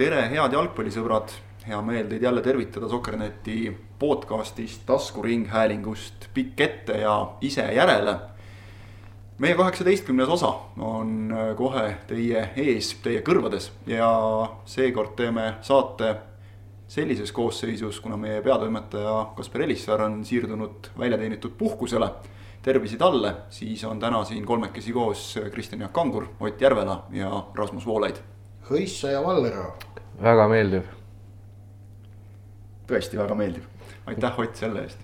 tere, head jalgpallisõbrad, hea meel teid jälle tervitada Sokkerneti podcastist, taskuringhäälingust pikk ette ja ise järele. meie kaheksateistkümnes osa on äh, kohe teie ees, teie kõrvades ja seekord teeme saate sellises koosseisus, kuna meie peatoimetaja Kaspar Elissaar on siirdunud väljateenitud puhkusele. tervisi talle, siis on täna siin kolmekesi koos Kristjan Jaak Kangur, Ott Järvela ja Rasmus Voolaid. Hõissa ja Vallera. Väga meeldiv. tõesti väga meeldiv, aitäh Ott selle eest.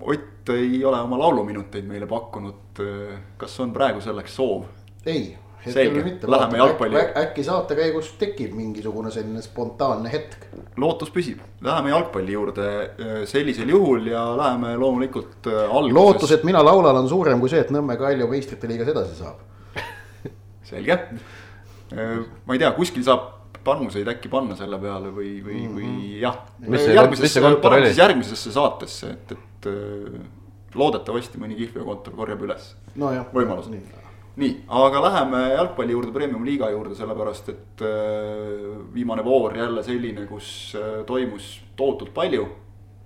Ott ei ole oma lauluminuteid meile pakkunud, kas on praegu selleks soov? ei selge, läheme jalgpalli. äkki saate käigus tekib mingisugune selline spontaanne hetk. lootus püsib, läheme jalgpalli juurde äh, sellisel juhul ja läheme loomulikult alguses. lootus, et mina laulan, on suurem kui see, et Nõmme Kalju meistrite liigas edasi saab selge, ma ei tea, kuskil saab panuseid äkki panna selle peale või, või -hmm. või jah. järgmisesse, saatesse, et, et loodetavasti mõni kihlveokontor korjab üles no võimaluse nii, aga läheme jalgpalli juurde, premium-liiga juurde, sellepärast et äh, viimane voor jälle selline, kus äh, toimus tohutult palju.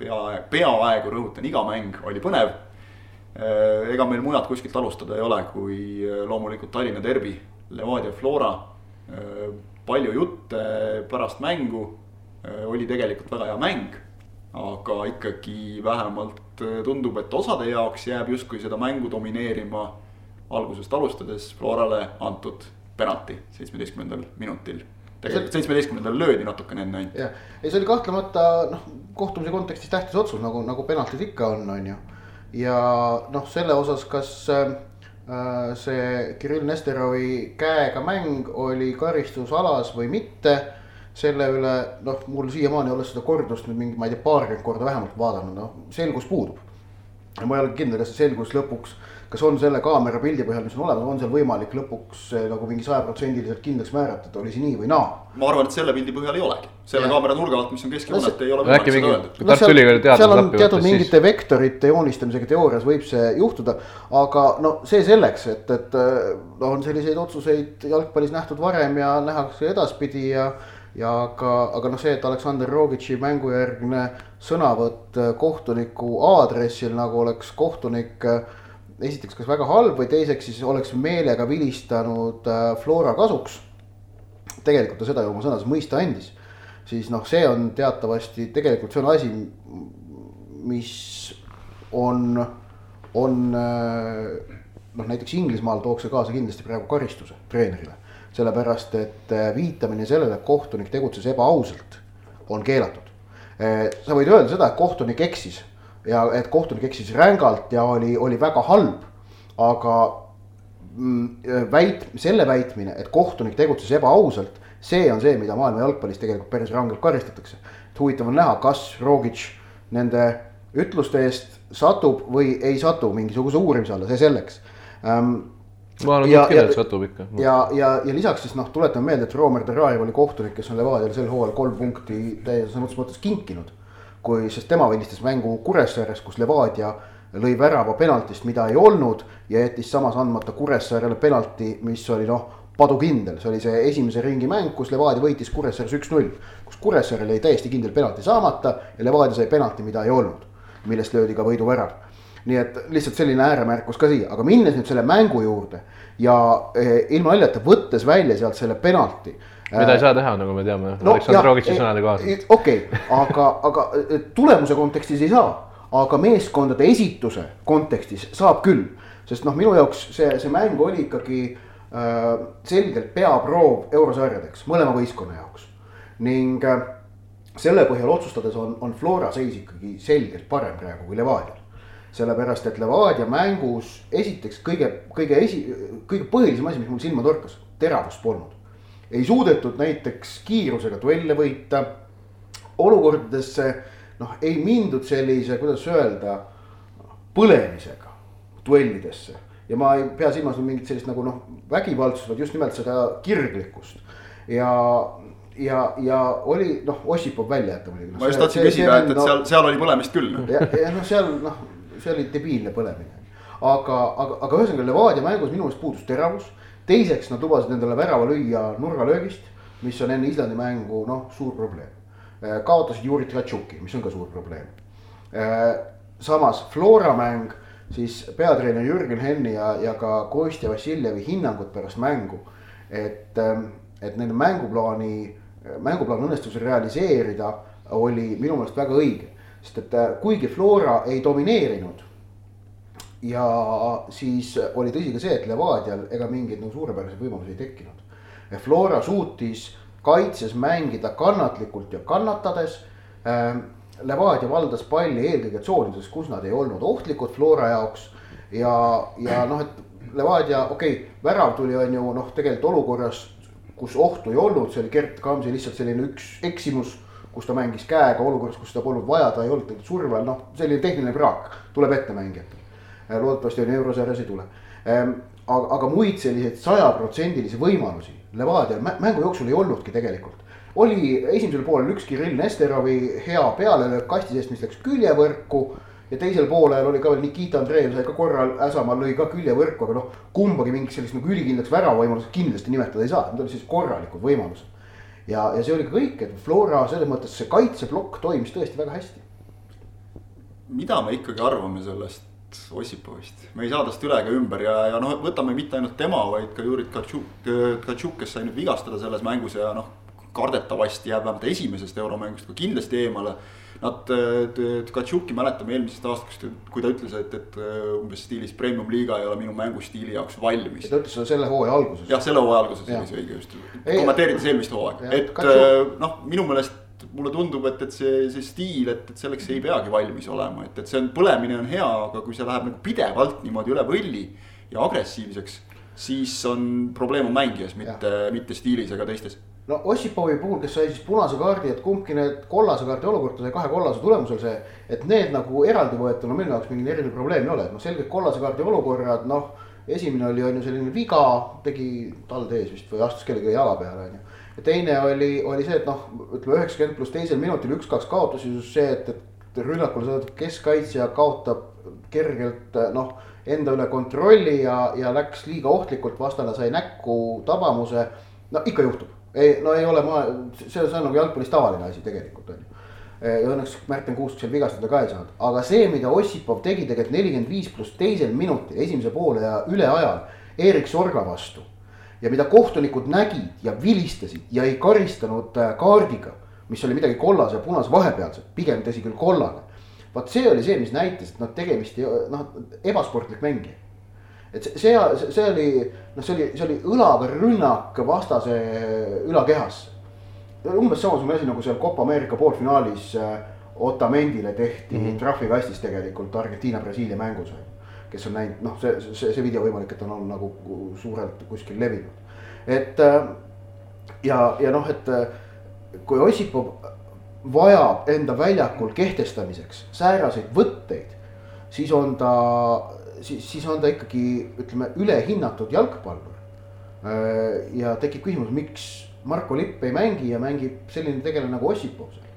peaaegu, peaaegu rõhutan, iga mäng oli põnev äh,. ega meil mujalt kuskilt alustada ei ole, kui äh, loomulikult Tallinna derbi, Levadia Flora äh,. Palju jutte pärast mängu, äh, oli tegelikult väga hea mäng aga ikkagi vähemalt tundub, et osade jaoks jääb justkui seda mängu domineerima algusest alustades Florale antud penalti seitsmeteistkümnendal minutil. tegelikult seitsmeteistkümnendal löödi natukene enne ainult. jah, ei see oli kahtlemata noh, kohtumise kontekstis tähtis otsus nagu, nagu penaltid ikka on, on ju. ja noh, selle osas, kas äh, see Kirill Nesterovi käega mäng oli karistusalas või mitte selle üle, noh, mul siiamaani olles seda kordust nüüd mingi, ma ei tea, paarkümmend korda vähemalt vaadanud, noh, selgus puudub. ma ei ole kindel, kas see selgus lõpuks kas on selle kaamera pildi põhjal, mis on olemas, on seal võimalik lõpuks eh, nagu mingi sajaprotsendiliselt kindlaks määrata, et oli see nii või naa? ma arvan, et selle pildi põhjal ei olegi, selle ja. kaamera nurga alt, mis on keskjoonet no,, ei ole võimalik seda öelda. No, teadus seal on teatud mingite siis... vektorite joonistamisega teoorias võib see juhtuda, aga no see selleks, et, et noh, on selliseid otsuseid jalgpallis nähtud varem ja nähakse edaspidi ja ja aga, aga noh, see, et Aleksandr Rogitši mängujärgne sõnavõtt kohtuniku aadressil nagu oleks kohtunik äh, esiteks kas väga halb või teiseks siis oleks meelega vilistanud äh, Flora kasuks. tegelikult ta seda ju oma sõnades mõista andis, siis noh, see on teatavasti tegelikult see on asi, mis on, on äh, noh, näiteks Inglismaal tooks see kaasa kindlasti praegu karistuse treenerile. sellepärast, et äh, viitamine sellele, et kohtunik tegutses ebaausalt, on keelatud. sa võid öelda seda, et kohtunik eksis ja et kohtunik eksis rängalt ja oli, oli väga halb. aga mm, väit-, selle väitmine, et kohtunik tegutses ebaausalt, see on see, mida maailma jalgpallis tegelikult päris rangelt karistatakse. et huvitav on näha, kas Rogic nende ütluste eest satub või ei satu mingisuguse uurimise alla, see selleks ähm, ma ja, kindel, et satub ikka. ja, ja, ja lisaks siis noh, tuletame meelde, et Roomer Deraev oli kohtunik, kes on Levadiale sel hooajal kolm punkti täies mõttes kinkinud kui, sest tema välistas mängu Kuressaares, kus Levadia lõi värava penaltist, mida ei olnud ja jättis samas andmata Kuressaarele penalti, mis oli noh, padukindel, see oli see esimese ringi mäng, kus Levadia võitis Kuressaares üks-null. kus Kuressaarel jäi täiesti kindel penalti saamata ja Levadia sai penalti, mida ei olnud, millest löödi ka võiduvärav. nii et lihtsalt selline ääremärkus ka siia, aga minnes nüüd selle mängu juurde ja eh, ilma naljata võttes välja sealt selle penalti mida ei saa teha, nagu me teame no,, Aleksandr Rogitši sõnade kohaselt. okei okay,, aga, aga tulemuse kontekstis ei saa, aga meeskondade esituse kontekstis saab küll. sest noh, minu jaoks see, see mäng oli ikkagi äh, selgelt peaproov eurosarjadeks mõlema võistkonna jaoks. ning äh, selle põhjal otsustades on, on Flora seis ikkagi selgelt parem praegu kui Levadial sellepärast, et Levadia mängus esiteks kõige, kõige esi, kõige põhilisem asi, mis mul silma torkas, teravust polnud ei suudetud näiteks kiirusega duelle võita. olukordadesse noh, ei mindud sellise, kuidas öelda, põlemisega duellidesse ja ma ei pea silmas mingit sellist nagu noh, vägivaldsust, vaid just nimelt seda kirglikkust ja ja, ja oli noh, Ossipov välja jätta muidugi. ma just tahtsin küsida, et, et no, seal, seal oli põlemist küll. ja, ja noh, seal noh, see oli debiilne põlemine. aga, aga, aga ühesõnaga Levadia mängus minu meelest puudus teravus teiseks nad lubasid endale värava lüüa nurgalöögist. mis on enne Islandi mängu noh, suur probleem. kaotasid Juri Tratšuki, mis on ka suur probleem. samas Flora mäng, siis peatreener Jürgen Henni ja, ja ka Kostja Vassiljevi hinnangud pärast mängu. et, et nende mänguplaani, mänguplaan õnnestus realiseerida, oli minu meelest väga õige. sest et kuigi Flora ei domineerinud ja siis oli tõsi ka see, et Levadial ega mingeid nagu suurepäraseid võimalusi ei tekkinud. Flora suutis kaitses mängida kannatlikult ja kannatades. Ähm, Levadia valdas palli eelkõige tsoonides, kus nad ei olnud ohtlikud Flora jaoks. ja, ja noh, et Levadia, okei okay,, värav tuli, on ju noh, tegelikult olukorras, kus ohtu ei olnud, see oli Gert Kamsi lihtsalt selline üks eksimus kus ta mängis käega olukorras, kus seda polnud vaja, ta ei olnud surve all, noh, selline tehniline praak tuleb ette mängijatel Äh, loodetavasti on eurosarjas ei tule. Ähm, aga, aga muid selliseid sajaprotsendilisi võimalusi Levadial mängu jooksul ei olnudki tegelikult. oli esimesel poolel üks Kirill Nesterovi hea pealelöök kasti seest, mis läks küljevõrku ja teisel poolel oli ka veel Nikita Andreev sai ka korral äsamaa lõi ka küljevõrku, aga noh, kumbagi mingit sellist nagu ülikindlaks väravavõimalust kindlasti nimetada ei saa, need olid siis korralikud võimalused. ja, ja see oli kõik, et Flora selles mõttes see kaitseplokk toimis tõesti väga hästi. mida me ikkagi arvame sellest Ossipovist, me ei saa tast üle ega ümber ja, ja noh, võtame mitte ainult tema, vaid ka Juri Tkatšuk, Tkatšuk, kes sai nüüd vigastada selles mängus ja noh, kardetavasti jääb vähemalt esimesest euromängust ka kindlasti eemale. Nad, Tkatšuki mäletame eelmisest aastast, kui ta ütles, et, et umbes stiilis premium liiga ei ole minu mängustiili jaoks valmis. ta ütles seda selle hooaja alguses. jah, selle hooaja alguses oli see õige just, kommenteerides eelmist hooaega, et noh, minu meelest mulle tundub, et, et see, see stiil, et, et selleks ei peagi valmis olema, et, et see on, põlemine on hea, aga kui see läheb nagu pidevalt niimoodi üle võlli ja agressiivseks. siis on probleem on mängijas, mitte, mitte stiilis ega teistes. no Ossipovi puhul, kes sai siis punase kaardi, et kumbki need kollase kaardi olukord, ta sai kahe kollase tulemusel see. et need nagu eraldi võetuna minu jaoks mingi eriline probleem ei ole, et noh, selgelt kollase kaardi olukorrad, noh. esimene oli, on ju selline viga, tegi talde ees vist või astus kellegi jala peale, on ju ja teine oli, oli see, et noh, ütleme üheksakümmend pluss teisel minutil üks-kaks kaotusi, just see, et, et rünnakule saadetud keskkaitsja kaotab kergelt noh, enda üle kontrolli ja, ja läks liiga ohtlikult, vastane sai näkku tabamuse. no ikka juhtub, ei, no ei ole ma, see, see on nagu jalgpallis tavaline asi tegelikult on ju. Ja õnneks Märten Kuusk seal vigastada ka ei saanud, aga see, mida Ossipov tegi tegelikult nelikümmend viis pluss teisel minutil, esimese poole ja üleajal Erik Sorga vastu ja mida kohtunikud nägid ja vilistasid ja ei karistanud äh, kaardiga, mis oli midagi kollase ja punase vahepealset, pigem tõsi küll kollane. vot see oli see, mis näitas, et noh, tegemist noh, ebasportlik mängija. et see, see, see oli, noh, see oli, see oli õlaga rünnak vastase ülakehasse. umbes samasugune asi nagu seal Copa Ameerika poolfinaalis äh, Otamendile tehti mm -hmm. trahvikastis tegelikult Argentiina-Brasiilia mängus kes on näinud, noh, see, see, see video võimalik, et on olnud nagu suurelt kuskil levinud. et äh, ja, ja noh, et äh, kui Ossipov vajab enda väljakul kehtestamiseks sääraseid võtteid, siis on ta, siis, siis on ta ikkagi ütleme ülehinnatud jalgpallur. Äh, ja tekib küsimus, miks Marko Lipp ei mängi ja mängib selline tegelane nagu Ossipov seal.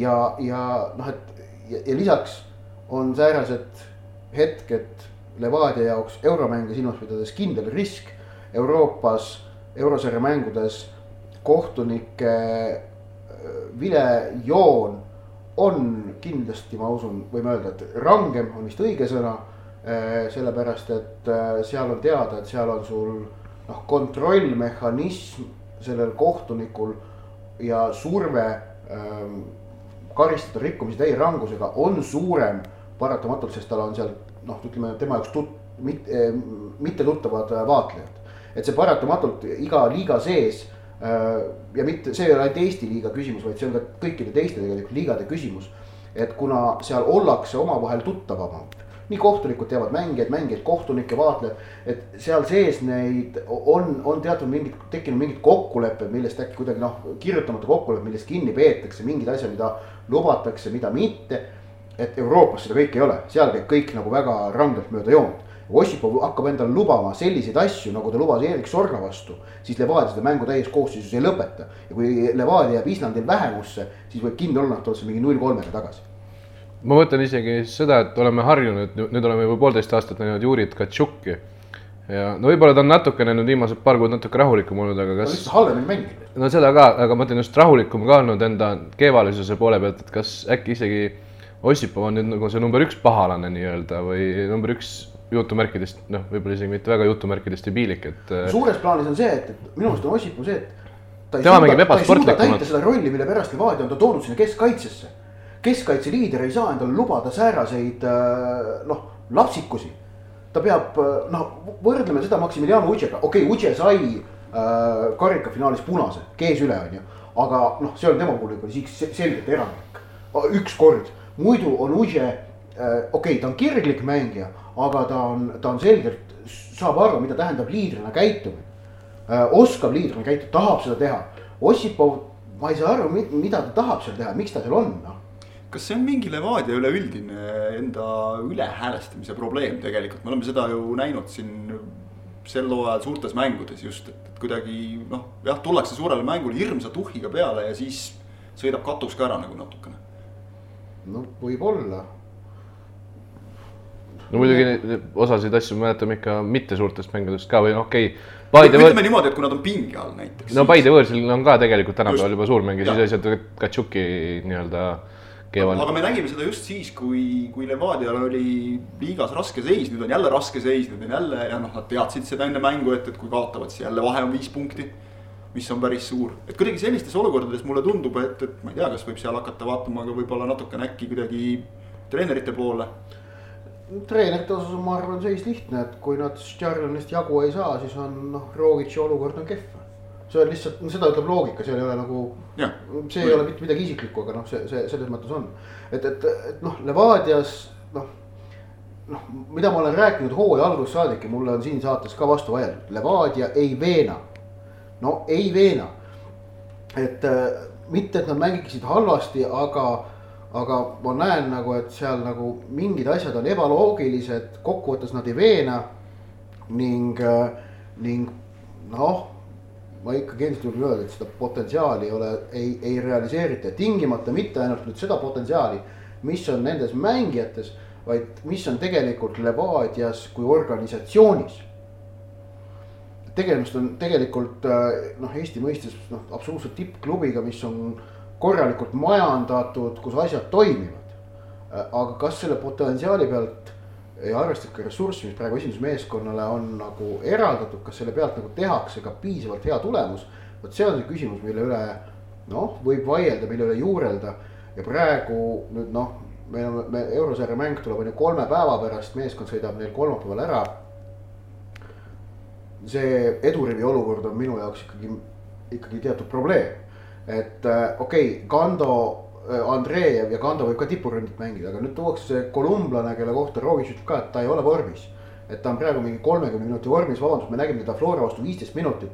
ja, ja noh, et ja, ja lisaks on säärased hetked Levadia jaoks euromänge silmas pidades kindel risk. Euroopas eurosarja mängudes kohtunike äh, vilejoon on kindlasti, ma usun, võime öelda, et rangem on vist õige sõna. Äh, sellepärast, et äh, seal on teada, et seal on sul noh, kontrollmehhanism sellel kohtunikul ja surve ähm, karistada rikkumisi täie rangusega on suurem paratamatult, sest tal on seal noh, ütleme tema jaoks tut-, mitte, eh, mitte tuttavad äh, vaatlejad. et see paratamatult iga liiga sees äh, ja mitte, see ei ole ainult Eesti liiga küsimus, vaid see on ka kõikide teiste tegelikult liigade küsimus. et kuna seal ollakse omavahel tuttavamad, nii kohtunikud teavad mängijaid, mängijaid, kohtunikke, vaatlejad. et seal sees neid on, on teatud mingid, tekkinud mingid kokkulepped, millest äkki kuidagi noh, kirjutamata kokkulepped, millest kinni peetakse, mingid asjad, mida lubatakse, mida mitte et Euroopas seda kõike ei ole, seal käib kõik nagu väga rangelt mööda joont. Ossipov hakkab endale lubama selliseid asju, nagu ta lubas Erik Sorga vastu, siis Levadia seda mängu täies koosseisus ei lõpeta. ja kui Levadia jääb Islandil vähemusse, siis võib kindel olla, et ollakse mingi null kolmega tagasi. ma mõtlen isegi seda, et oleme harjunud, nüüd oleme juba poolteist aastat näinud Juri Tkatšuki. ja no võib-olla ta on natukene nüüd viimased paar kuud natuke rahulikum olnud, aga kas. lihtsalt halvemini mänginud. no seda ka, aga ma ütlen just rahulikum ka olnud enda kehvalisuse poole pealt, et kas äkki isegi Ossipov on nüüd nagu see number üks pahalane nii-öelda või number üks jutumärkidest, noh, võib-olla isegi mitte väga jutumärkidest debiilik, et. Äh, suures plaanis on see, et, et minu arust on Ossipov see, et. ei ei suuda täita seda rolli, mille pärast Levadia on ta toonud sinna keskkaitsesse. keskkaitseliider ei saa endale lubada sääraseid äh, noh, lapsikusi. ta peab äh, noh, võrdleme seda Maximiliano Udžega, okei okay,, Udže sai äh, karikafinaalis punase, kees üle on ju. aga noh, see on tema puhul juba selgelt erandlik, üks kord, muidu on Udže äh,, okei okay,, ta on kirglik mängija aga ta on, ta on selgelt, saab aru, mida tähendab liidrina käitumine. Äh, oskab liidrina käituda, tahab seda teha. Ossipov, ma ei saa aru, mida ta tahab seal teha, miks ta seal on, noh kas see on mingi Levadia üleüldine enda ülehäälestamise probleem tegelikult, me oleme seda ju näinud siin sel hooajal suurtes mängudes just, et, et kuidagi noh, jah, tullakse suurele mängule hirmsa tuhhiga peale ja siis sõidab katus ka ära nagu natukene. No võib-olla, no muidugi osasid asju mäletame ikka mitte suurtest mängudest ka või noh, okei okay.. ütleme niimoodi, et kui nad on pinge all näiteks. no Paide võõrsil on ka tegelikult tänapäeval juba suur mäng ja siis olid Katšuki nii-öelda keeval. aga me nägime seda just siis, kui, kui Levadial oli liigas raske seis, nüüd on jälle raske seis, nüüd on jälle ja noh, nad teadsid seda enne mängu, et, et kui kaotavad, siis jälle vahe on viis punkti. Mis on päris suur, et kuidagi sellistes olukordades mulle tundub, et, et ma ei tea, kas võib seal hakata vaatama ka võib-olla natukene äkki kuidagi treenerite poole treenerite osas ma arvan seis lihtne, et kui nad Stjarnist jagu ei saa, siis on noh, Rogitši olukord on kehv. see on lihtsalt, no seda ütleb loogika, seal ei ole nagu, see ei ole mitte midagi isiklikku, aga noh, see, see selles mõttes on. et, et, et noh, Levadias noh, noh, mida ma olen rääkinud hooaja algusest saadik ja mulle on siin saates ka vastu vaieldud, Levadia ei veena. No ei veena, et äh, mitte, et nad mängiksid halvasti, aga aga ma näen nagu, et seal nagu mingid asjad on ebaloogilised, kokkuvõttes nad ei veena. ning, äh, ning noh, ma ikkagi endiselt julgen öelda, et seda potentsiaali ei ole, ei, ei realiseerita. Tingimata mitte ainult nüüd seda potentsiaali, mis on nendes mängijates, vaid mis on tegelikult Levadias kui organisatsioonis tegemist on tegelikult äh, noh, Eesti mõistes noh, absoluutselt tippklubiga, mis on korralikult majandatud, kus asjad toimivad. aga kas selle potentsiaali pealt ja arvestades ka ressurssi, mis praegu esindusmeeskonnale on nagu eraldatud, kas selle pealt nagu tehakse ka piisavalt hea tulemus. vot see on see küsimus, mille üle noh, võib vaielda, mille üle juurelda ja praegu nüüd noh, on, me eurosarja mäng tuleb on ju kolme päeva pärast, meeskond sõidab neil kolmapäeval ära. See edurivi olukord on minu jaoks ikkagi, ikkagi teatud probleem et äh, okei okay,, Kando äh,, Andreev ja Kando võib ka tipuründit mängida, aga nüüd tuuakse see kolumblane, kelle kohta Rogic ütleb ka, et ta ei ole vormis. et ta on praegu mingi kolmekümne minuti vormis, vabandust, me nägime teda Flora vastu viisteist minutit.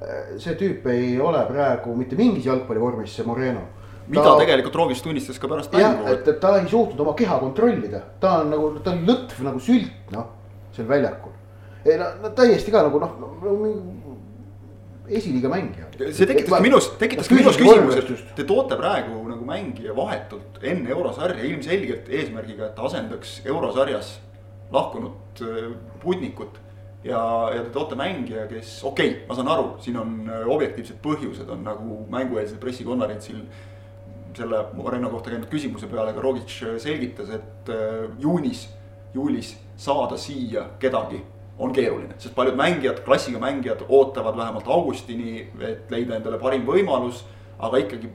Äh, see tüüp ei ole praegu mitte mingis jalgpallivormis, see Moreno mida ta, tegelikult Rogic tunnistas ka pärast mängu. et, et ta ei suutnud oma keha kontrollida, ta on nagu, ta on lõtv nagu sült, noh, seal väljakul. Ei no, no täiesti ka nagu noh no, no, esiliiga mängija. see tekitas minus, tekitas minus küsimuse, et te toote praegu nagu mängija vahetult enne eurosarja ilmselgelt eesmärgiga, et ta asendaks eurosarjas lahkunud äh, Putnikut. ja, ja te toote mängija, kes, okei okay,, ma saan aru, siin on äh, objektiivsed põhjused on nagu mängueelsel pressikonverentsil selle Moreno kohta käinud küsimuse peale ka Rogic selgitas, et äh, juunis, juulis saada siia kedagi on keeruline, sest paljud mängijad, klassiga mängijad ootavad vähemalt augustini, et leida endale parim võimalus, aga ikkagi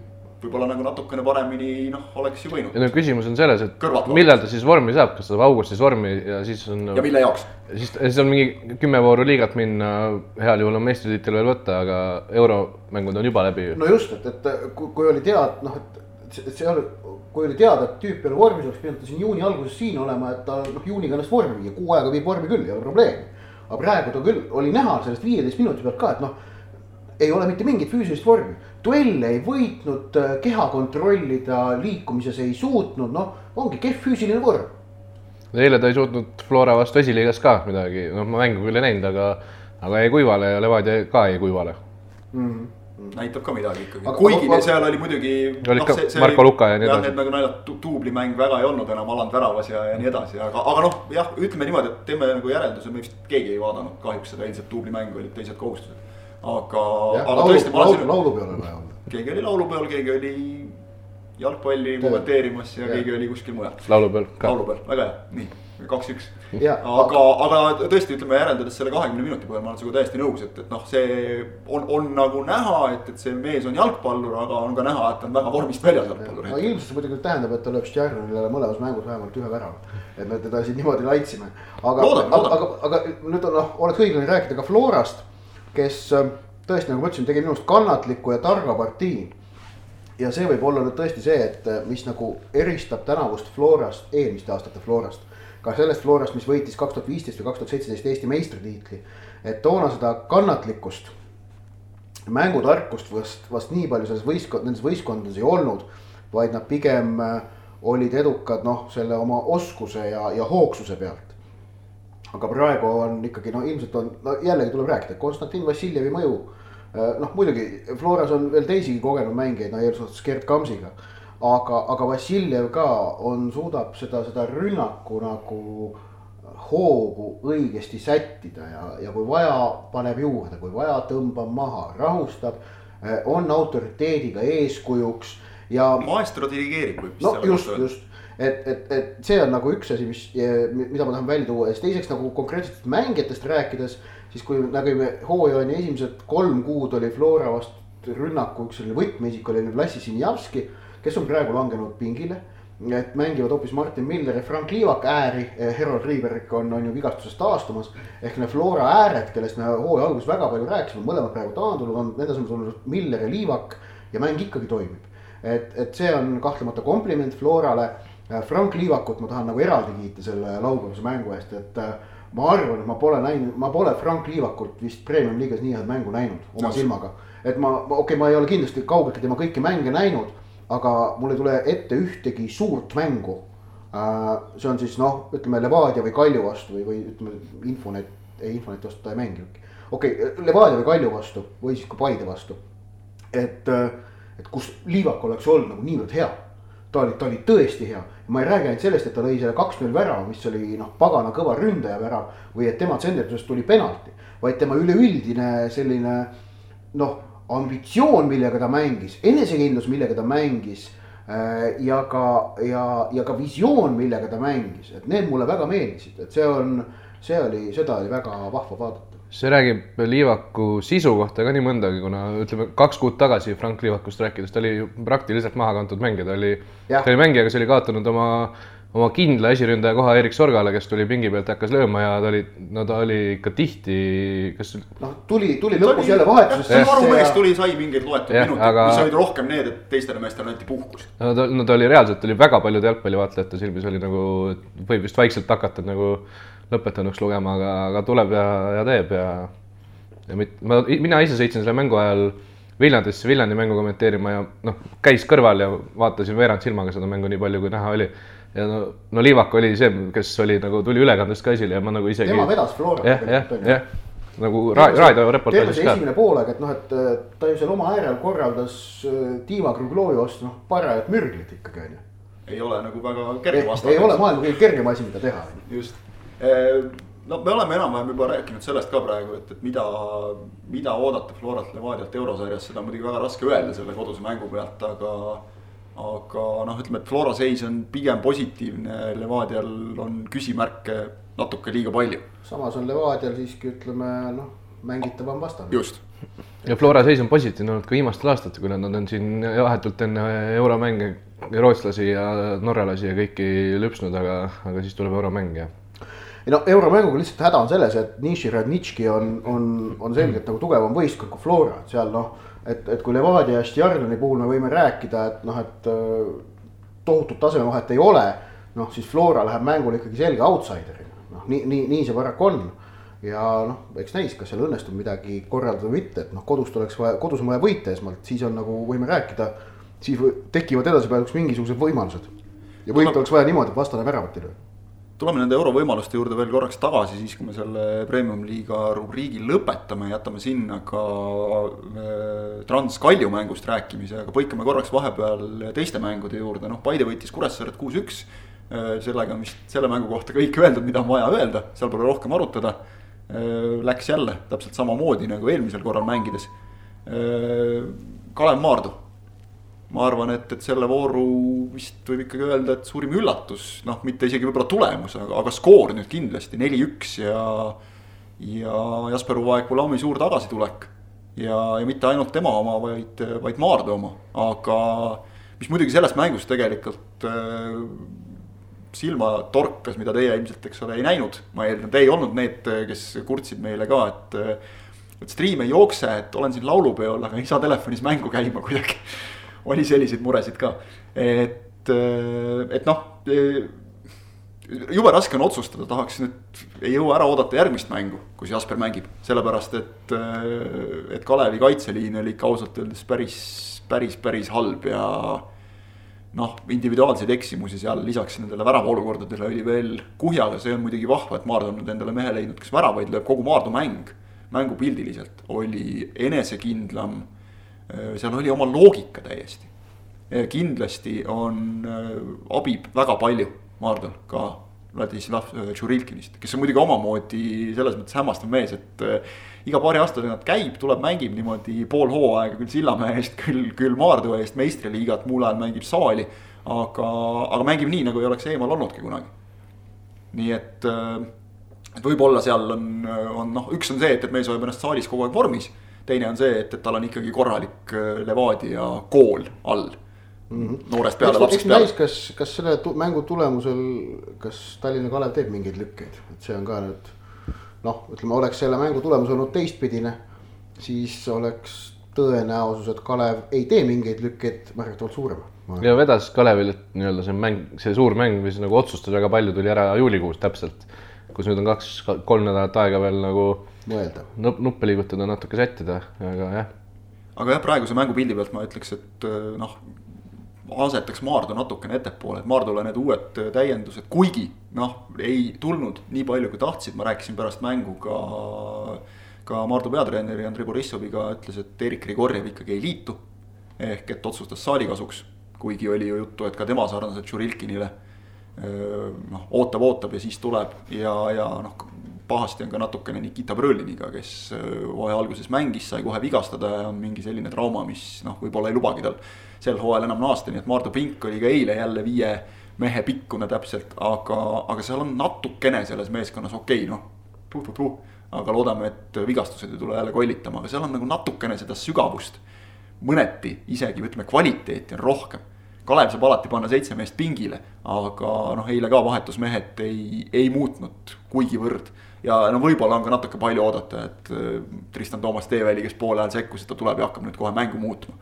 võib-olla nagu natukene paremini noh, oleks ju võinud. ja no küsimus on selles, et millal ta siis vormi saab, kas ta saab augustis vormi ja siis on. ja mille jaoks? siis, siis on mingi kümme vooru liigat minna, heal juhul on meistritiitel veel võtta, aga euromängud on juba läbi. no just, et, et kui, kui oli teada, noh, et, et see oli, kui oli teada, et tüüp ei ole vormis, oleks pidanud ta siin juuni alguses siin olema, et ta noh, juuniga ennast vormi viia, kuu aega viib vormi küll, ei ole probleemi aga praegu ta küll oli näha sellest viieteist minuti pealt ka, et noh, ei ole mitte mingit füüsilist vormi. duelle ei võitnud, äh, keha kontrollida liikumises ei suutnud, noh, ongi kehv füüsiline vorm. eile ta ei suutnud Flora vastu esiliigas ka midagi, noh, ma mängu küll ei näinud, aga, aga jäi kuivale ja Levadia ka jäi kuivale mm. -hmm. Näitab ka midagi ikkagi, kuigi aga- seal oli muidugi. Oli ka Marko Luka ja nii edasi. Need nagu naljad, duublimäng väga ei olnud enam Aland väravas ja, ja nii edasi, aga, aga noh, jah, ütleme niimoodi, et teeme nagu järelduse, me vist keegi ei vaadanud kahjuks seda eilset duublimängu, olid teised kohustused. aga, aga laulu, tõesti, ma laulu, laulupeol on vaja olla. keegi oli laulupeol, keegi oli jalgpalli kommenteerimas ja Jah. keegi oli kuskil mujal. laulupeol ka. laulupeol, väga hea, nii, kaks-üks. Aga, aga tõesti, ütleme järeldades selle kahekümne minuti põhjal ma olen sinuga täiesti nõus, et, et noh, see on, on nagu näha, et, et see mees on jalgpallur, aga on ka näha, et ta on väga vormist väljas jalgpallur. no ilmselt see muidugi tähendab, et ta lööb Stjarnile mõlemas mängus vähemalt ühe värava. et me teda siin niimoodi laitsime. aga, aga, aga, aga nüüd on noh, oleks õiglane rääkida ka Florast, kes äh, tõesti, nagu ma ütlesin, tegi minu arust kannatliku ja targa partii. ja see võib olla nüüd tõesti see, et äh, mis nagu eristab tänavust Florast eelmiste aastate Florast. Ka sellest Florast, mis võitis kaks tuhat viisteist või kaks tuhat seitseteist Eesti meistritiitli. et toona seda kannatlikkust mängutarkust vast, vast nii palju selles võistkond, nendes võistkondades ei olnud. vaid nad pigem äh, olid edukad noh, selle oma oskuse ja, ja hoogsuse pealt. aga praegu on ikkagi no ilmselt on, no jällegi tuleb rääkida, Konstantin Vassiljevi mõju. noh, muidugi Floras on veel teisigi kogenud mängijaid, no eesotsas Gerd Kamsiga. Aga, aga Vassiljev ka on, suudab seda, seda rünnaku nagu hoogu õigesti sättida ja, ja kui vaja, paneb juurde, kui vaja, tõmbab maha, rahustab. on autoriteediga eeskujuks ja maestro dirigeerib, võib no just, just, et, et, et see on nagu üks asi, mis, mida ma tahan välja tuua ja siis teiseks nagu konkreetsetest mängijatest rääkides. siis kui nägime hooajani esimesed kolm kuud oli Flora vastu rünnaku üks selline võtmeisik oli Lassi Sinjavski, kes on praegu langenud pingile. et mängivad hoopis Martin Miller ja Frank Liivak ääri, Herold Riiberg on, on ju vigastusest taastumas. ehk need Flora ääred, kellest me hooaja alguses väga palju rääkisime, mõlemad praegu taandunud on, nendes on tulnud Miller ja Liivak ja mäng ikkagi toimib et, et see on kahtlemata kompliment Florale. Frank Liivakut ma tahan nagu eraldi kiita selle laupäevase mängu eest, et äh, ma arvan, et ma pole näinud, ma pole Frank Liivakult vist Premium liigas nii head mängu näinud oma Nõus. silmaga. et ma, okei okay, ma ei ole kindlasti kaugeltki tema kõiki mänge näinud, aga mul ei tule ette ühtegi suurt mängu. see on siis noh, ütleme Levadia või Kalju vastu või, või ütleme Infonet, ei Infoneti vastu ta ei mänginudki. okei okay,, Levadia või Kalju vastu või siis ka Paide vastu. et äh, et kus Liivak oleks olnud nagu niivõrd hea. ta oli, ta oli tõesti hea, ma ei räägi ainult sellest, et ta lõi selle kaks-null värava, mis oli noh, pagana kõva ründaja värav. või et tema tsenderdusest tuli penalti, vaid tema üleüldine selline noh, ambitsioon, millega ta mängis, enesekindlus, millega ta mängis. äh, ja ka, ja, ja ka visioon, millega ta mängis, et need mulle väga meeldisid, et see on, see oli, seda oli väga vahva vaadata see räägib Liivaku sisu kohta ka nii mõndagi, kuna ütleme kaks kuud tagasi Frank Liivakust rääkides, ta oli praktiliselt maha kantud mängija, ta oli, ta oli mängija, kes oli kaotanud oma, oma kindla esiründaja koha Erik Sorgale, kes tuli pingi pealt ja hakkas lööma ja ta oli, no ta oli ikka tihti, kas noh, tuli, tuli lõpus jälle varumees ja tuli, sai mingeid loetud Jah, minutid aga- mis olid rohkem need, et teistele meestele anti puhkust. no ta, no ta oli reaalselt oli väga paljude jalgpallivaatlejate silmis oli nagu, võib vist vaikselt hakata nagu lõpetanuks lugema, aga, aga tuleb ja, ja teeb ja. ja mit, ma, mina ise sõitsin selle mängu ajal Viljandisse Viljandi mängu kommenteerima ja noh, käis kõrval ja vaatasin veerand silmaga seda mängu nii palju, kui näha oli. Ja no, no Liivak oli see, kes oli nagu tuli ülekandest ka esile ja ma nagu isegi. tema vedas Florat jah, jah, jah nagu ra raadioreportaažis terve see ka. esimene poolaeg, et noh, et äh, ta ju seal oma äärel korraldas äh, Dima Kruglovi vastu noh, parajat mürglit ikkagi onju. ei ole nagu väga kerge ei vastane. ole maailma kõige kergem asi, mida teha. just, no me oleme enam-vähem juba rääkinud sellest ka praegu, et, et mida, mida oodata Floralt Levadialt eurosarjas, seda on muidugi väga raske öelda selle koduse mängu pealt, aga. Aga noh, ütleme, et Flora seis on pigem positiivne, Levadial on küsimärke natuke liiga palju. samas on Levadial siiski ütleme noh, mängitavam vastane. just, ja Flora seis on positiivne olnud ka viimastel aastatel, kui nad on siin vahetult enne euromänge rootslasi ja norralasi ja kõiki lüpsnud, aga, aga siis tuleb euromäng ja ei no euromänguga lihtsalt häda on selles, et Nishi Radnitški on, on, on selgelt nagu tugevam võistkond kui Flora, et seal noh. Et, et kui Levadia ja Stjarnani puhul me võime rääkida, et noh, et äh, tohutut tasemevahet ei ole. noh, siis Flora läheb mängule ikkagi selge outsider'ina, noh nii, nii, nii see paraku on. ja noh, eks näis, kas seal õnnestub midagi korraldada või mitte, et noh, kodust oleks vaja, kodus on vaja võita esmalt, siis on nagu võime rääkida. siis tekivad edasipääsuks mingisugused võimalused. ja võita oleks vaja niimoodi, et vastane väravat ei löö tuleme nende eurovõimaluste juurde veel korraks tagasi, siis kui me selle premium-liiga rubriigi lõpetame, jätame sinna ka äh, Trans-Kalju mängust rääkimise, aga põikame korraks vahepeal teiste mängude juurde, noh, Paide võitis Kuressaaret kuus-üks. Äh, sellega on vist selle mängu kohta kõik öeldud, mida on vaja öelda, seal pole rohkem arutada. Äh, läks jälle täpselt samamoodi nagu eelmisel korral mängides. Kalev Maardu ma arvan, et, et selle vooru vist võib ikkagi öelda, et suurim üllatus, noh, mitte isegi võib-olla tulemus, aga, aga skoor nüüd kindlasti neli-üks ja. ja Jasper Uvaek-Ulami suur tagasitulek. ja, ja mitte ainult tema oma, vaid, vaid Maardu oma, aga mis muidugi sellest mängust tegelikult äh, silma torkas, mida teie ilmselt, eks ole, ei näinud. ma eeldan, te ei olnud need, kes kurtsid meile ka, et, et stream ei jookse, et olen siin laulupeol, aga ei saa telefonis mängu käima kuidagi oli selliseid muresid ka, et, et noh jube raske on otsustada, tahaks nüüd, ei jõua ära oodata järgmist mängu, kus Jasper mängib. sellepärast, et, et Kalevi kaitseliin oli ikka ausalt öeldes päris, päris, päris halb ja. noh, individuaalseid eksimusi seal lisaks nendele väravaolukordadele oli veel kuhjaga, see on muidugi vahva, et Maardu on nüüd endale mehe leidnud, kes väravaid lööb, kogu Maardu mäng. mängupildiliselt oli enesekindlam Äh, seal oli oma loogika täiesti. kindlasti on äh, abi väga palju Maardal ka Vladislav äh, Tšurilkinist, kes on muidugi omamoodi selles mõttes hämmastav mees, et iga paari aasta tagant käib, tuleb, mängib niimoodi pool hooaega küll Sillamäe eest, küll, küll Maardu eest meistriliigat, muul ajal mängib saali. aga, aga mängib nii, nagu ei oleks eemal olnudki kunagi. nii et, et võib-olla seal on, on noh, üks on see, et, et mees hoiab ennast saalis kogu aeg vormis teine on see, et, et tal on ikkagi korralik äh, Levadia kool all mm. -hmm. noorest peale, lapsest peale. kas, kas selle mängu tulemusel, kas Tallinna Kalev teeb mingeid lükkeid, et see on ka nüüd noh, ütleme, oleks selle mängu tulemus olnud teistpidine, siis oleks tõenäosus, et Kalev ei tee mingeid lükkeid märgatavalt suurem. ja vedas Kalevil, et nii-öelda see mäng, see suur mäng, mis nagu otsustas väga palju, tuli ära juulikuus täpselt. kus nüüd on kaks-kolm nädalat aega veel nagu mõelda. nupp, nuppe liigutada, natuke sättida, aga jah. aga jah, praeguse mängupildi pealt ma ütleks, et äh, noh, asetaks Maardu natukene ettepoole, et Maardule need uued äh, täiendused, kuigi noh, ei tulnud nii palju, kui tahtsid, ma rääkisin pärast mängu ka. ka Maardu peatreeneri Andrei Borissoviga ütles, et Erik Grigorjev ikkagi ei liitu. ehk et otsustas saali kasuks, kuigi oli ju juttu, et ka tema sarnaselt Tšurilkinile äh, noh, ootab, ootab ja siis tuleb ja, ja noh, pahasti on ka natukene Nikita Brõliniga, kes hooaja äh, alguses mängis, sai kohe vigastada ja on mingi selline trauma, mis noh, võib-olla ei lubagi tal sel hooajal enam naasta, nii et Maardu Pink oli ka eile jälle viie mehe pikkune täpselt, aga, aga seal on natukene selles meeskonnas okei okay,, noh. aga loodame, et vigastused ei tule jälle kollitama, aga seal on nagu natukene seda sügavust. mõneti isegi ütleme, kvaliteeti on rohkem Kalev saab alati panna seitse meest pingile, aga noh, eile ka vahetusmehed ei, ei muutnud kuigivõrd ja no võib-olla on ka natuke palju oodata, et äh, Tristan Toomas Teeväli, kes poole ajal sekkus, et ta tuleb ja hakkab nüüd kohe mängu muutma.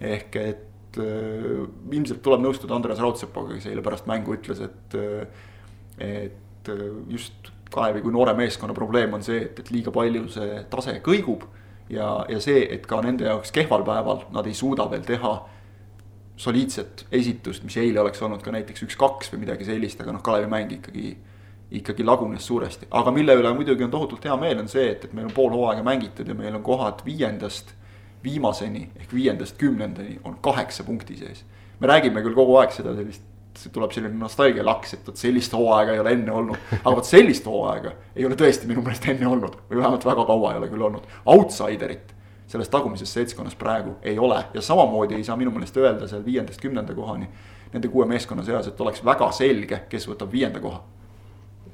ehk et äh, ilmselt tuleb nõustuda Andres Raudsepaga, kes eile pärast mängu ütles, et, äh, et just Kalevi kui noore meeskonna probleem on see, et, et liiga palju see tase kõigub. ja, ja see, et ka nende jaoks kehval päeval nad ei suuda veel teha soliidset esitust, mis eile oleks olnud ka näiteks üks-kaks või midagi sellist, aga noh, Kalevi mäng ikkagi ikkagi lagunes suuresti, aga mille üle muidugi on tohutult hea meel, on see, et, et meil on pool hooaega mängitud ja meil on kohad viiendast viimaseni ehk viiendast kümnendani on kaheksa punkti sees. me räägime küll kogu aeg seda sellist, tuleb selline nostalgia laks, et vot sellist hooaega ei ole enne olnud. aga vot sellist hooaega ei ole tõesti minu meelest enne olnud või vähemalt väga kaua ei ole küll olnud. Outsiderit selles tagumises seltskonnas praegu ei ole ja samamoodi ei saa minu meelest öelda seal viiendast kümnenda kohani. Nende kuue meeskonna seas, et oleks väga selge, kes võtab viienda koha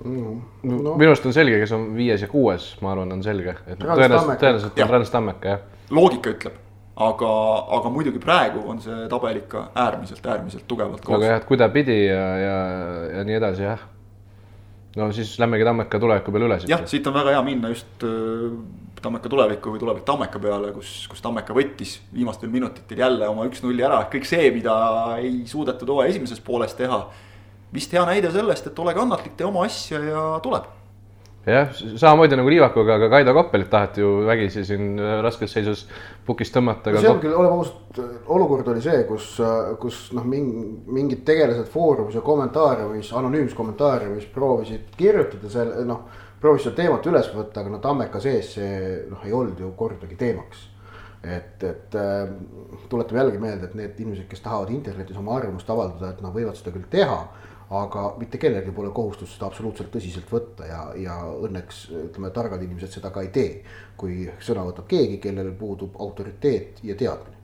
no. minu arust on selge, kes on viies ja kuues, ma arvan, on selge, et tõenäoliselt, tõenäoliselt on Rans Tammeka, jah. loogika ütleb, aga, aga muidugi praegu on see tabel ikka äärmiselt, äärmiselt tugevalt koos. aga jah, et kuidapidi ja, ja, ja nii edasi, jah. no siis lähmegi Tammeka tuleviku peale üle. jah, siit on väga hea minna just äh, Tammeka tulevikku või tulevik Tammeka peale, kus, kus Tammeka võttis viimastel minutitel jälle oma üks-nulli ära, kõik see, mida ei suudetud hooaja esimeses pooles teha vist hea näide sellest, et ole kannatlik, tee oma asja ja tuleb. jah, samamoodi nagu Liivakuga, aga Kaido Koppelit taheti ju vägisi siin äh, raskes seisus pukist tõmmata, no aga see on küll, oleme ausad, olukord oli see, kus, kus noh, mingid tegelased Foorumis ja kommentaariumis, anonüümskommentaariumis proovisid kirjutada selle, noh. proovisid seda teemat üles võtta, aga no Tammeka sees see noh, ei olnud ju kordagi teemaks. et, et äh, tuletame jällegi meelde, et need inimesed, kes tahavad internetis oma arvamust avaldada, et nad võivad seda küll teha aga mitte kellelgi pole kohustust seda absoluutselt tõsiselt võtta ja, ja õnneks ütleme, targad inimesed seda ka ei tee. kui sõna võtab keegi, kellel puudub autoriteet ja teadmine.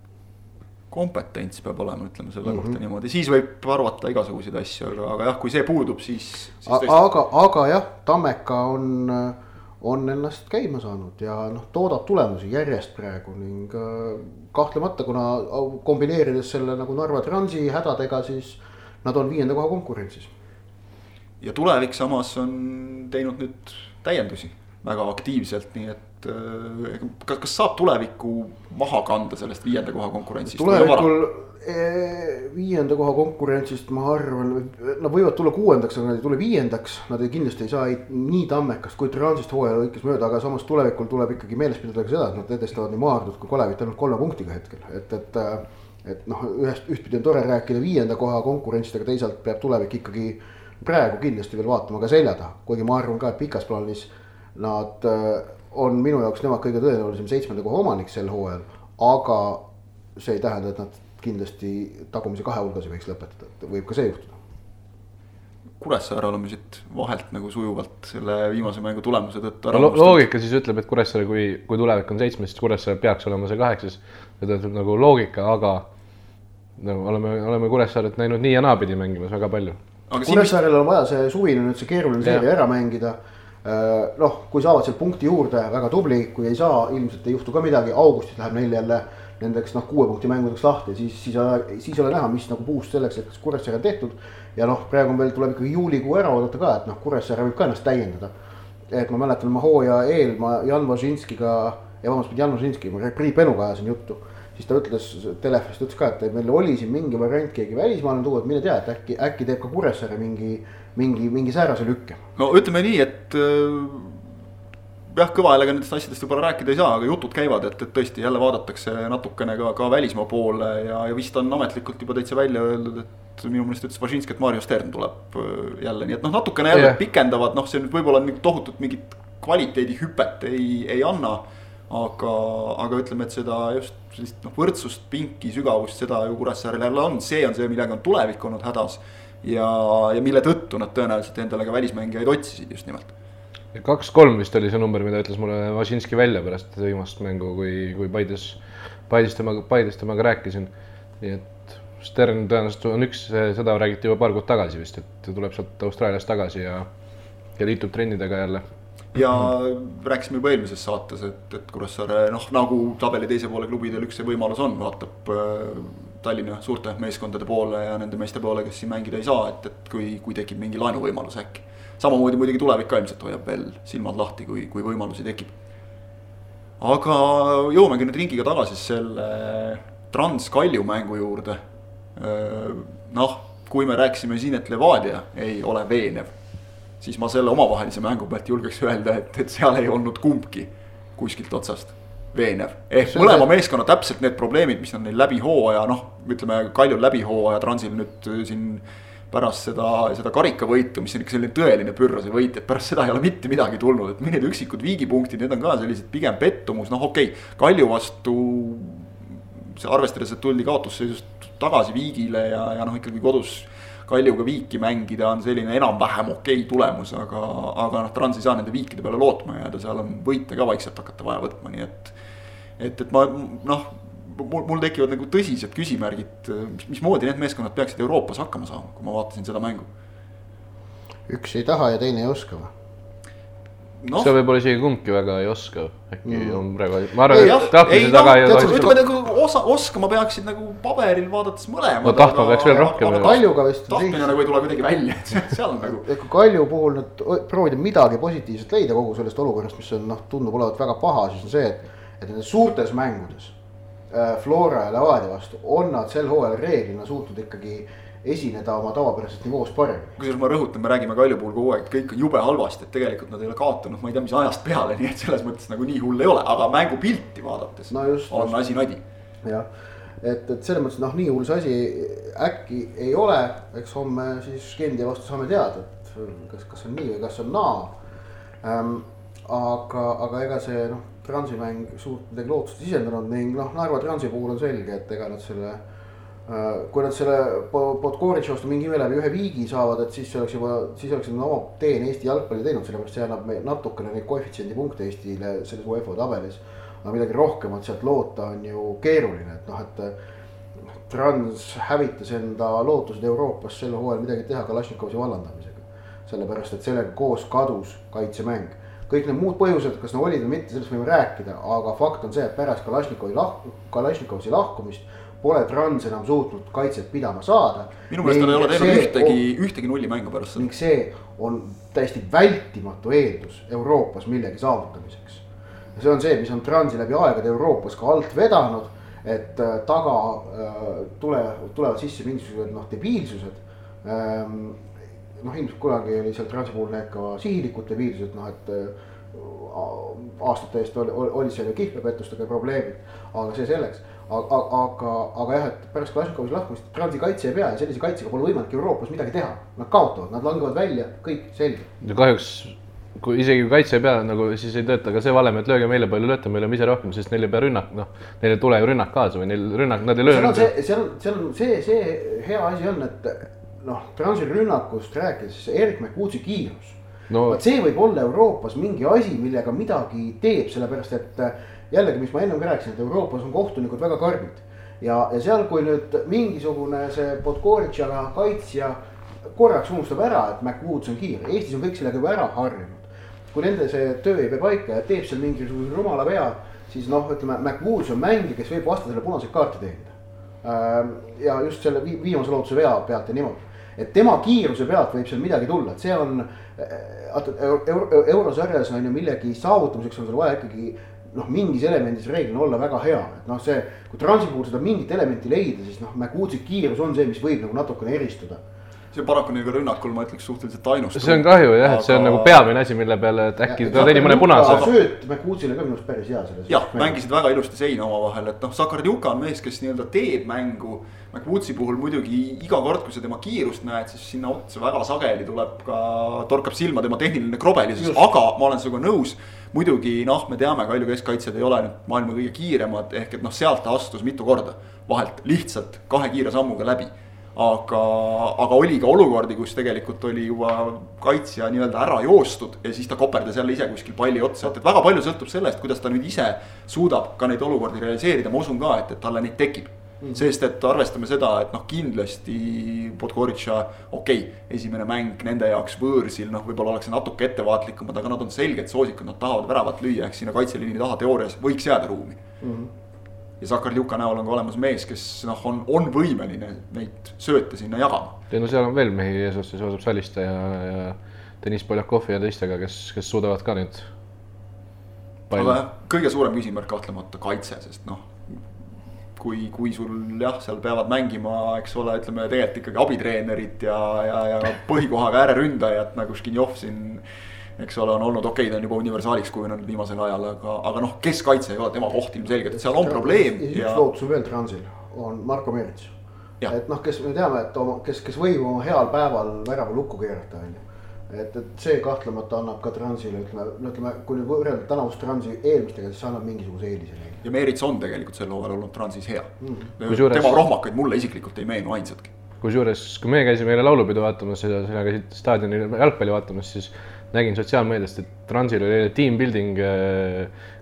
kompetents peab olema, ütleme selle mm -hmm. Kohta niimoodi, siis võib arvata igasuguseid asju, aga, aga jah, kui see puudub, siis, siis aga, aga jah, Tammeka on, on ennast käima saanud ja noh, toodab tulemusi järjest praegu ning äh, kahtlemata, kuna kombineerides selle nagu Narva Transi hädadega, siis nad on viienda koha konkurentsis. ja tulevik samas on teinud nüüd täiendusi väga aktiivselt, nii et äh, kas, kas saab tulevikku maha kanda sellest viienda koha konkurentsist? tulevikul eh, viienda koha konkurentsist ma arvan, nad võivad tulla kuuendaks, aga nad ei tule viiendaks, nad ei, kindlasti ei saa nii Tammekast kui Transist hooaja lõikes mööda, aga samas tulevikul tuleb ikkagi meeles pidada ka seda, et nad edestavad nii Maardut kui Kalevit ainult kolme punktiga hetkel, et, et. Et noh, ühest, ühtpidi on tore rääkida viienda koha konkurentsist, aga teisalt peab tulevik ikkagi praegu kindlasti veel vaatama ka selja taha, kuigi ma arvan ka, et pikas plaanis nad äh, on minu jaoks nemad kõige tõenäolisem seitsmenda koha omanik sel hooajal, aga see ei tähenda, et nad kindlasti tagumise kahe hulgas ei võiks lõpetada, et võib ka see juhtuda. Kuressaare oleme siit vahelt nagu sujuvalt selle viimase mängu tulemuse tõttu ära no, loogika siis ütleb, et Kuressaare, kui, kui tulevik on seitsmes, siis Kuressaare peaks olema see kaheksas. see tähendab nagu loogika, aga nagu oleme, oleme Kuressaaret näinud nii ja naapidi mängimas väga palju. Kuressaarel on vaja see suvine nüüd see keeruline seeria ära mängida. noh, kui saavad seal punkti juurde, väga tubli, kui ei saa, ilmselt ei juhtu ka midagi, augustis läheb neil jälle nendeks noh, kuue punkti mängudeks lahti, siis, siis, siis ei ole näha, mis nagu puust selleks hetkeks Kuressaare on tehtud. Ja noh, praegu veel, tuleb ikkagi juulikuu ära oodata ka, et noh, Kuressaare võib ka ennast täiendada. et ma mäletan, ma hooaja eel ma Jan Vožinskiga, vabandust, mitte Jan Vožinski, ma Priit Penuga ajasin juttu siis ta ütles telefonis, ta ütles ka, et meil oli siin mingi variant keegi välismaalane tuua, et mine tea, et äkki, äkki teeb ka Kuressaare mingi, mingi, mingi säärase lükke. no ütleme nii, et äh, jah, kõva häälega nendest asjadest võib-olla rääkida ei saa, aga jutud käivad, et, et tõesti jälle vaadatakse natukene ka, ka välismaa poole ja, ja vist on ametlikult juba täitsa välja öeldud, et minu meelest ütles Važinski, et Mario Stern tuleb äh, jälle, nii et noh, natukene jälle Jah. pikendavad, noh, see nüüd võib-olla nii tohutut mingit kvaliteedihüpet ei, ei anna aga, aga ütleme, et seda just sellist noh, võrdsust, pinki, sügavust, seda ju Kuressaarel jälle on, see on see, millega on tulevik olnud hädas. ja, ja mille tõttu nad tõenäoliselt endale ka välismängijaid otsisid just nimelt kaks-kolm vist oli see number, mida ütles mulle Važinski välja pärast viimast mängu, kui, kui Paides, Paides temaga, Paides temaga rääkisin. nii et Stern tõenäoliselt on üks, seda räägiti juba paar kuud tagasi vist, et tuleb sealt Austraaliast tagasi ja, ja liitub trennidega jälle ja rääkisime juba eelmises saates, et, et Kuressaare noh, nagu tabeli teise poole klubidel üks see võimalus on, vaatab äh, Tallinna suurte meeskondade poole ja nende meeste poole, kes siin mängida ei saa, et, et kui, kui tekib mingi laenuvõimalus äkki. Samamoodi muidugi tulevik ka ilmselt hoiab veel silmad lahti, kui, kui võimalusi tekib. aga jõuamegi nüüd ringiga tagasi selle Trans Kalju mängu juurde. noh, kui me rääkisime siin, et Levadia ei ole veenev siis ma selle omavahelise mängu pealt julgeks öelda, et, et seal ei olnud kumbki kuskilt otsast veenev. ehk mõlema see- meeskonna täpselt need probleemid, mis on neil läbi hooaja, noh, ütleme Kaljul läbi hooaja, Transil nüüd äh, siin pärast seda, seda karikavõitu, mis on ikka selline tõeline pürrase võit, et pärast seda ei ole mitte midagi tulnud, et mõned üksikud viigipunktid, need on ka sellised pigem pettumus, noh, okei okay,, Kalju vastu see arvestades, et tuldi kaotusseisust tagasi viigile ja, ja noh, ikkagi kodus Kaljuga viiki mängida on selline enam-vähem okei okay tulemus, aga, aga noh, Trans ei saa nende viikide peale lootma jääda, seal on võite ka vaikselt hakata vaja võtma, nii et. et, et ma noh, mul, mul tekivad nagu tõsised küsimärgid, mis, mismoodi need meeskonnad peaksid Euroopas hakkama saama, kui ma vaatasin seda mängu. üks ei taha ja teine ei oska või? noh seda, võib-olla isegi kumbki väga ei oska, äkki mm. on praegu, ma arvan, ei et tahtmise noh taga ei, ole. ütleme nagu osa, oskama peaksid nagu paberil vaadates mõlemad. No tahtma peaks veel rohkem. Kaljuga vist- tahtmine nagu ei tule kuidagi välja, et seal on nagu et kui Kalju puhul nüüd proovida midagi positiivset leida kogu sellest olukorrast, mis on noh, tundub olevat väga paha, siis on see, et, et nendes suurtes mängudes Flora ja Levadia vastu on nad sel hooajal reeglina suutnud ikkagi esineda oma tavapärasest nivoost paremini. kusjuures ma rõhutan, me räägime Kalju puhul kogu aeg, et kõik on jube halvasti, et tegelikult nad ei ole kaotanud, ma ei tea, mis ajast peale, nii et selles mõttes nagu nii hull ei ole, aga mängupilti vaadates No just, on asi nadi. jah, et, et selles mõttes noh, nii hull see asi äkki ei ole, eks homme siis Gendia vastu saame teada, et kas, kas on nii või kas on naa ähm,. aga, aga ega see noh, Transi mäng suurt midagi lootust ei sisendanud ning noh, Narva Transi puhul on selge, et ega nad selle äh, kui nad selle Po- Podgoric'i vastu mingi ime läbi ühe viigi saavad, et siis oleks juba, siis oleks nad oma tee Eesti jalgpalli teinud, sellepärast see annab natukene neid koefitsiendi punkte Eestile selles UEFA tabelis. aga midagi rohkemat sealt loota on ju keeruline, et noh, et Trans hävitas enda lootused Euroopas sel hooajal midagi teha Kalašnikovi vallandamisega. sellepärast, et sellega koos kadus kaitsemäng. Kõik need muud põhjused, kas nad olid või mitte, sellest võime rääkida, aga fakt on see, et pärast Kalašnikovi lahku, Kalašnikovi lahkumist pole Trans enam suutnud kaitset pidama saada. minu meelest nad ei ole teinud ühtegi, ühtegi nullimängu pärast seda. ning see on täiesti vältimatu eeldus Euroopas millegi saavutamiseks. ja see on see, mis on Transi läbi aegade Euroopas ka alt vedanud, et äh, taga äh, tule, tulevad sisse mingisugused noh, debiilsused ähm, noh, ilmselt kunagi oli seal Transi puhul need ka sihilikud debiilsused, noh et äh, aastate eest oli, oli seal ju kihlveopettustega probleemid, aga see selleks. aga, aga, aga jah, et pärast Kalašnikovis lahkumist Transi kaitse ei pea ja sellise kaitsega pole võimalik Euroopas midagi teha. Nad kaotavad, nad langevad välja, kõik selge. ja kahjuks kui isegi kui kaitse ei pea nagu siis ei tööta ka see valem, et lööge meile palju lööte, me lööme ise rohkem, sest neil ei pea rünnak, noh. Neil ei tule ju rünnak kaasa või neil rünnak, nad ei löö. seal on see, seal on, seal on see, see hea asi on, et noh, Transi rünnakust rääkides, Erik McWoodsi kiirus no vot see võib olla Euroopas mingi asi, millega midagi teeb, sellepärast et äh, jällegi, mis ma ennem ka rääkisin, et Euroopas on kohtunikud väga karmid. ja, ja seal, kui nüüd mingisugune see Podgoric'aga kaitsja korraks unustab ära, et McWoods on kiire, Eestis on kõik sellega juba ära harjunud. kui nende see töö ei pea paika ja teeb seal mingisuguse rumala vea, siis noh, ütleme, McWoods on mängija, kes võib vastasele punaseid kaarte teenida. Ähm, ja just selle vi viimase lootuse vea pealt ja niimoodi, et tema kiiruse pealt võib seal midagi tulla, et see on vaata euro, euro, eurosarjas on ju millegi saavutamiseks on sul vaja ikkagi noh, mingis elemendis reeglina olla väga hea, et noh, see. kui Transi puhul seda mingit elementi leida, siis noh, McWoodsi kiirus on see, mis võib nagu natukene eristuda. See paraku ka rünnakul, ma ütleks suhteliselt ainus. see on kahju jah, et see on nagu peamine asi, mille peale, et äkki ta tegi mõne punase. sööt McWoodsile ka minu arust päris hea selles. jah, mängisid väga ilusti seina omavahel, et noh, Sakarjuka on mees, kes nii-öelda teeb mängu. McWoodsi puhul muidugi iga kord, kui sa tema kiirust näed, siis sinna otsa väga sageli tuleb ka, torkab silma tema tehniline krobelisus, aga ma olen sinuga nõus. muidugi noh, me teame, Kalju keskkaitsjad ei ole nüüd maailma kõige kiiremad, ehk et noh, sealt ta astus mitu korda vahelt lihtsalt kahe kiire sammuga läbi aga, aga oli ka olukordi, kus tegelikult oli juba kaitsja nii-öelda ära joostud ja siis ta koperdas jälle ise kuskil palli otsa, et, et väga palju sõltub sellest, kuidas ta nüüd ise suudab ka neid olukordi realiseerida, ma usun ka, et, et talle neid tekib mm. -hmm. sest et arvestame seda, et noh, kindlasti Podgoric'a, okei okay,, esimene mäng nende jaoks võõrsil, noh, võib-olla ollakse natuke ettevaatlikumad, aga nad on selged soosikud, nad tahavad väravat lüüa, ehk sinna kaitseliini taha teoorias võiks jääda ruumi mm. -hmm ja Sakarjuka näol on ka olemas mees, kes noh, on, on võimeline neid sööte sinna jagama. ei no seal on veel mehi eesotsas, Joosep Saliste ja, ja Deniss Poljakovi ja teistega, kes, kes suudavad ka nüüd. aga jah, kõige suurem küsimärk kahtlemata kaitse, sest noh. kui, kui sul jah, seal peavad mängima, eks ole, ütleme tegelikult ikkagi abitreenerid ja, ja, ja põhikohaga ääreründajad nagu Škinjov siin eks ole, on olnud okei okay,, ta on juba universaaliks kujunenud viimasel ajal, aga, aga noh, keskkaitse ei ole tema koht ilmselgelt, et seal on probleem. üks ja... lootus on veel Transil, on Marko Merits. et noh, kes me teame, et oma, kes, kes võib oma heal päeval värava lukku keerata, on ju. et, et see kahtlemata annab ka Transile, ütleme, no ütleme, kui nüüd võrrelda tänavust Transi eelmistega, siis see annab mingisuguse eelise neile. ja Merits on tegelikult sel hooajal olnud Transis hea mm.. Kusjuures... tema rohmakaid mulle isiklikult ei meenu ainsatki. kusjuures, kui meie käisime eile laulupidu vaatamas ja sina käisid staadionil jalgpalli vaatamas, siis nägin sotsiaalmeediast, et Transil oli team building,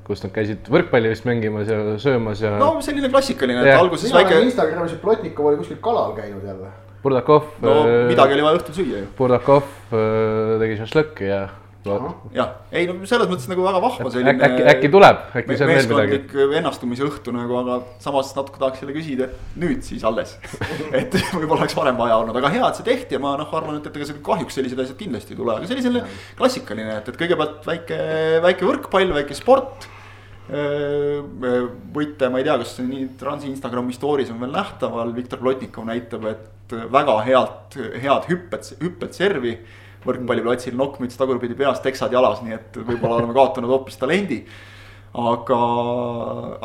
kus nad käisid võrkpalli vist mängimas ja söömas ja. no selline klassikaline, et alguses väike. Instagramis, et Plotnikov oli kuskil kalal käinud jälle. Burdakov. no midagi oli vaja õhtul süüa ju. Burdakov tegi šašlõkki ja jah, ei no selles mõttes nagu väga vahva selline. äkki, äkki tuleb, äkki on veel midagi. vennastumise õhtu nagu, aga samas natuke tahaks jälle küsida, et nüüd siis alles et võib-olla oleks varem vaja olnud, aga hea, et see tehti ja ma noh, arvan, et, et ega see kahjuks sellised asjad kindlasti ei tule, aga see oli selline klassikaline, et, et kõigepealt väike, väike võrkpall, väike sport võite, ma ei tea, kas see nii Transi Instagrami story's on veel nähtaval, Viktor Plotnikov näitab, et väga head, head hüpped, hüpped servi. Võrkpalliplatsil nokkmüts tagurpidi peas, teksad jalas, nii et võib-olla oleme kaotanud hoopis talendi aga,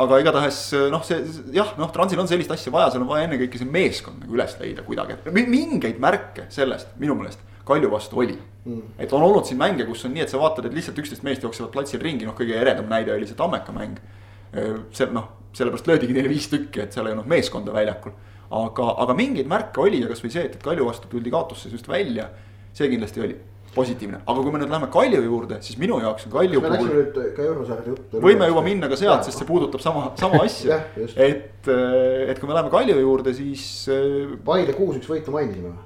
aga igatahes noh, see jah, noh, Transil on sellist asja vaja, seal on vaja ennekõike see meeskond nagu üles leida kuidagi, et mingeid märke sellest minu meelest Kalju vastu oli mm.. et on olnud siin mänge, kus on nii, et sa vaatad, et lihtsalt üksteist meest jooksevad platsil ringi, noh, kõige eredam näide oli see Tammeka mäng. see noh, sellepärast löödigi neile viis tükki, et seal ei olnud meeskonda väljakul. aga, aga mingeid märke oli ja kasvõi see, et, et Kalju vastu tuldi kaotusseisust välja, see kindlasti oli positiivne, aga kui me nüüd läheme Kalju juurde, siis minu jaoks on Kalju puhul. võime juba minna ka sealt, sest see puudutab sama, sama asja et, et kui me läheme Kalju juurde, siis. Paide kuus-üks võitu mainisime või?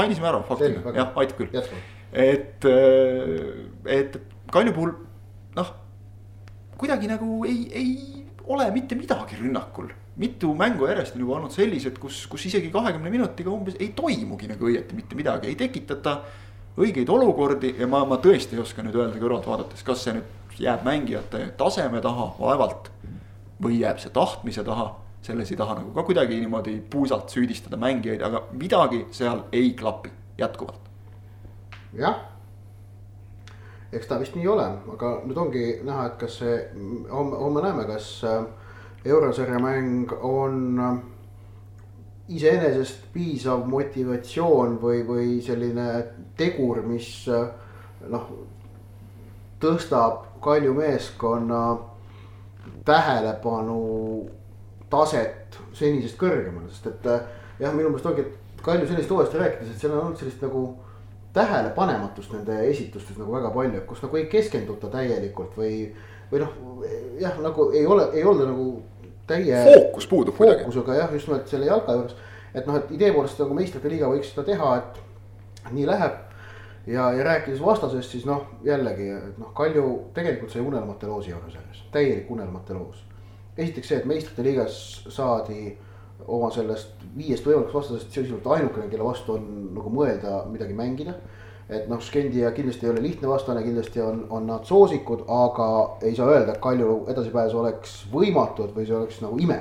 mainisime ära faktina, jah, aitab küll. et, et Kalju puhul noh, kuidagi nagu ei, ei ole mitte midagi rünnakul mitu mängu järjest on juba olnud sellised, kus, kus isegi kahekümne minutiga umbes ei toimugi nagu õieti mitte midagi, ei tekitata õigeid olukordi ja ma, ma tõesti ei oska nüüd öelda kõrvalt vaadates, kas see nüüd jääb mängijate taseme taha, vaevalt. või jääb see tahtmise taha, selles ei taha nagu ka kuidagi niimoodi puusalt süüdistada mängijaid, aga midagi seal ei klapi jätkuvalt. jah, eks ta vist nii ole, aga nüüd ongi näha, et kas see homme, homme näeme, kas äh, eurosarja mäng on äh, iseenesest piisav motivatsioon või, või selline tegur, mis noh, tõstab Kalju meeskonna tähelepanu taset senisest kõrgemale, sest et jah, minu meelest ongi, et Kalju sellist hooajast rääkides, et seal on olnud sellist nagu tähelepanematust nende esitustes nagu väga palju, kus nagu ei keskenduta täielikult või, või noh, jah, nagu ei ole, ei olda nagu täie. fookus puudub kuidagi. fookusega jah, just nimelt selle jalka juures. et noh, et idee poolest nagu meistrite liiga võiks seda teha, et nii läheb. ja, ja rääkides vastasest, siis noh, jällegi, et noh, Kalju tegelikult sai unelmate loosi juures selles, täielik unelmate loos. esiteks see, et meistrite liigas saadi oma sellest viiest võimalikust vastasest sisuliselt ainukene, kelle vastu on nagu mõelda midagi mängida et noh, Skendia kindlasti ei ole lihtne vastane, kindlasti on, on nad soosikud, aga ei saa öelda, et Kalju edasipääs oleks võimatu, et või see oleks nagu ime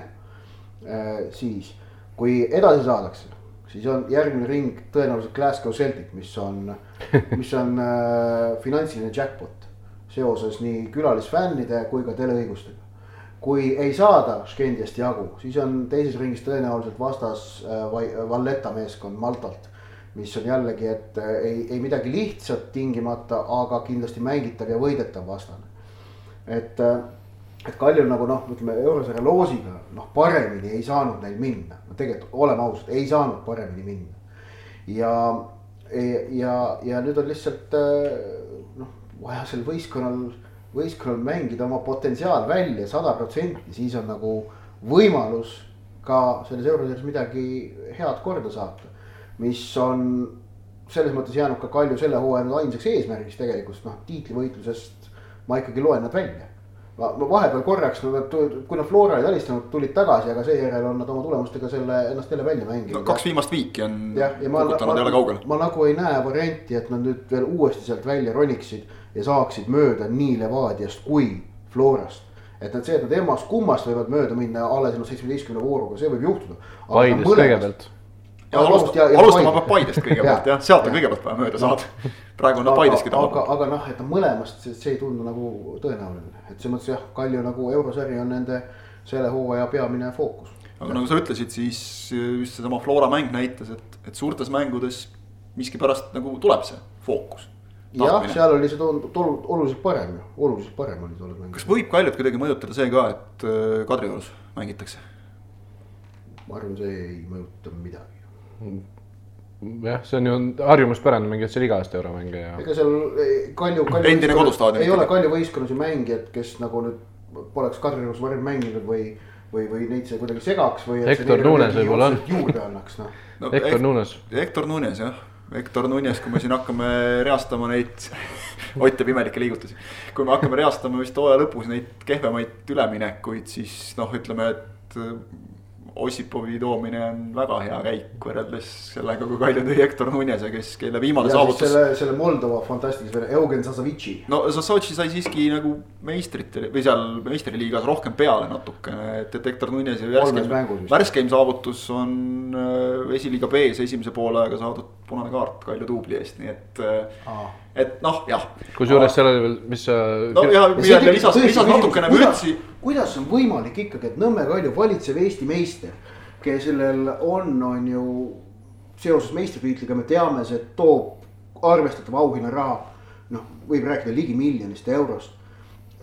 äh,. siis, kui edasi saadakse, siis on järgmine ring tõenäoliselt Glasgow Celtic, mis on, mis on äh, finantsiline jackpot seoses nii külalisfännide kui ka teleõigustega kui ei saada Skendiast jagu, siis on teises ringis tõenäoliselt vastas äh, Valletta meeskond Maltalt mis on jällegi, et äh, ei, ei midagi lihtsat tingimata, aga kindlasti mängitav ja võidetav vastane. et, äh, et Kaljul nagu noh, ütleme eurosarja loosiga noh, paremini ei saanud neil minna, no tegelikult oleme ausad, ei saanud paremini minna. ja, ja, ja nüüd on lihtsalt äh, noh, vaja sel võistkonnal, võistkonnal mängida oma potentsiaal välja sada protsenti, siis on nagu võimalus ka selles eurosarjas midagi head korda saata mis on selles mõttes jäänud ka Kalju selle hooaja ainsaks eesmärgiks tegelikult, noh tiitlivõitlusest ma ikkagi loen nad välja. ma, ma vahepeal korraks, no nad, kui nad Flora olid alistanud, tulid tagasi, aga seejärel on nad oma tulemustega selle ennast jälle välja mänginud. no kaks viimast viiki on ja, ja ma, ma, nagu ei näe varianti, et nad nüüd veel uuesti sealt välja roniksid ja saaksid mööda nii Levadiast kui Florast et nad see, et nad emmas kummast võivad mööda minna alles ennast seitsmeteistkümne vooruga, see võib juhtuda. Paidest kõigepealt ja alustama, alustama peab Paidest kõigepealt jah, sealt on kõigepealt vaja mööda saada. praegu on nad Paideski taha. aga, aga noh, et mõlemast see, see ei tundu nagu tõenäoline, et selles mõttes jah, Kalju nagu eurosari on nende selle hooaja peamine fookus. aga nagu sa ütlesid, siis just seesama Flora mäng näitas, et, et suurtes mängudes miskipärast nagu tuleb see fookus. jah, seal oli see tol-, oluliselt parem ju, oluliselt parem oli tolles mängus. kas võib Kaljut kuidagi mõjutada see ka, et äh, Kadriorus mängitakse? ma arvan, see ei mõjuta midagi jah, see on ju harjumuspärane mängijad seal iga aasta euromänge ja. ega seal Kalju, Kalju. endine kodustaadion. ei ole Kalju võistkonnas ju mängijad, kes nagu nüüd poleks Kadriorus varem mänginud või, või, või neid see kuidagi segaks või. Hector Nunes võib-olla on. juurde annaks noh no,. Hector Nunes. Hector Nunes jah, Hector Nunes, kui me siin hakkame reastama neid Ott teeb imelikke liigutusi. kui me hakkame reastama vist hooaja lõpus neid kehvemaid üleminekuid, siis noh, ütleme, et Ossipovi toomine on väga hea käik võrreldes sellega, kui Kalju tõi Hector Nunese, kes, kelle viimane ja saavutus. selle, selle Moldova fantastilise vene, Eugen Zasavitši. no Zassotši sai siiski nagu meistrite või seal meistriliigas rohkem peale natukene, et, et Hector Nunese värskeim, värskeim saavutus on äh, esiliiga B-s esimese poolaega saadud punane kaart Kalju duubli eest, nii et äh, et noh, jah. kusjuures seal oli veel, mis sa. no ja, ja lisas, lisas natukene vürtsi kuidas on võimalik ikkagi, et Nõmme Kalju valitsev Eesti meister, kellel on, on ju seoses meistritiitliga me teame, see toob arvestatava auhinnaraha. noh, võib rääkida ligi miljonist eurost.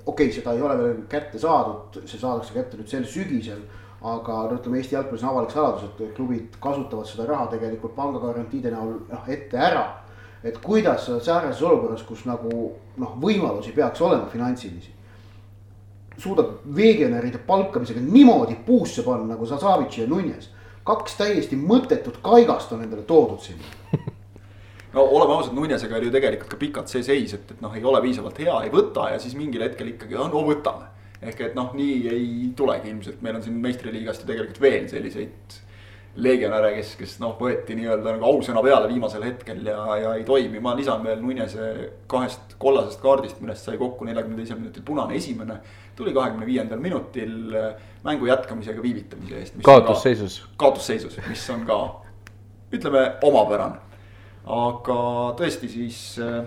okei okay,, seda ei ole veel kätte saadud, see saadakse kätte nüüd sel sügisel. aga no ütleme, Eesti jalgpallis on avalik saladus, et klubid kasutavad seda raha tegelikult pangagarantiide näol noh ette ära. Et kuidas säärases olukorras, kus nagu noh, võimalusi peaks olema finantsilisi suudab veegenäride palkamisega niimoodi puusse panna nagu Zasavitš ja Nunes. kaks täiesti mõttetut kaigast on endale toodud sinna. no oleme ausad, Nunesega oli ju tegelikult ka pikalt see seis, et, et noh, ei ole piisavalt hea, ei võta ja siis mingil hetkel ikkagi, no võtame. ehk et noh, nii ei tulegi ilmselt, meil on siin meistriliigast ju tegelikult veel selliseid legionäre, kes, kes noh, võeti nii-öelda nagu ausõna peale viimasel hetkel ja, ja ei toimi. ma lisan veel Nunese kahest kollasest kaardist, millest sai kokku neljakümne teisel minutil punane esimene. tuli kahekümne viiendal minutil äh, mängu jätkamisega viivitamise eest. kaotusseisus. kaotusseisus, mis on ka ütleme omapärane. aga tõesti siis äh,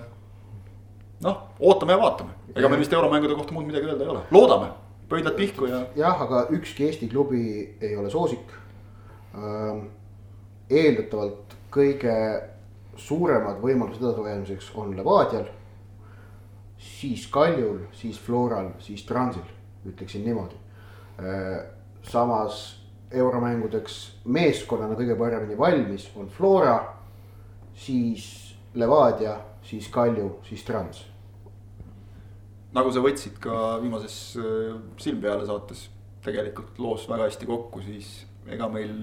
noh, ootame ja vaatame, ega meil vist euromängude kohta muud midagi öelda ei ole, loodame, pöidlad pihku ja. jah, aga ükski Eesti klubi ei ole soosik eeldatavalt kõige suuremad võimalused edasiajamiseks on Levadial. siis Kaljul, siis Floral, siis Transil, ütleksin niimoodi. Ehm, samas euromängudeks meeskonnana kõige paremini valmis on Flora, siis Levadia, siis Kalju, siis Trans. nagu sa võtsid ka viimases äh, Silm peale saates tegelikult loos väga hästi kokku, siis ega meil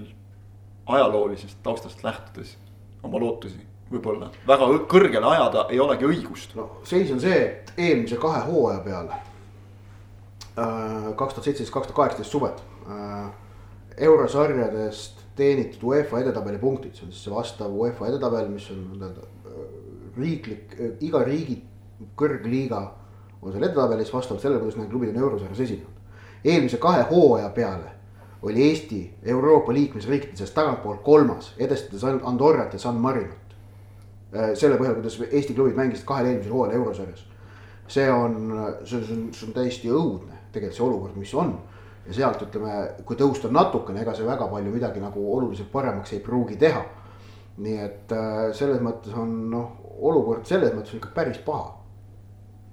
ajaloolisest taustast lähtudes oma lootusi võib-olla väga kõrgele ajada ei olegi õigust. no seis on see, et eelmise kahe hooaja peale. Äh, kaks tuhat seitseteist, kaks tuhat kaheksateist suved. Äh, eurosarjadest teenitud UEFA edetabeli punktid, see on siis see vastav UEFA edetabel, mis on nii-öelda äh, riiklik, iga riigi kõrgliiga on seal edetabelis vastavalt sellele, kuidas need klubid on eurosarjas esinenud. eelmise kahe hooaja peale oli Eesti Euroopa liikmesriikide seas tagantpoolt kolmas, edestades Andorrat ja San Marinot. Äh, selle põhjal, kuidas Eesti klubid mängisid kahel eelmisel hooajal eurosarjas. see on, see on, see on täiesti õudne tegelikult see olukord, mis on. ja sealt ütleme, kui tõusta natukene, ega see väga palju midagi nagu oluliselt paremaks ei pruugi teha. nii et äh, selles mõttes on noh, olukord selles mõttes ikka päris paha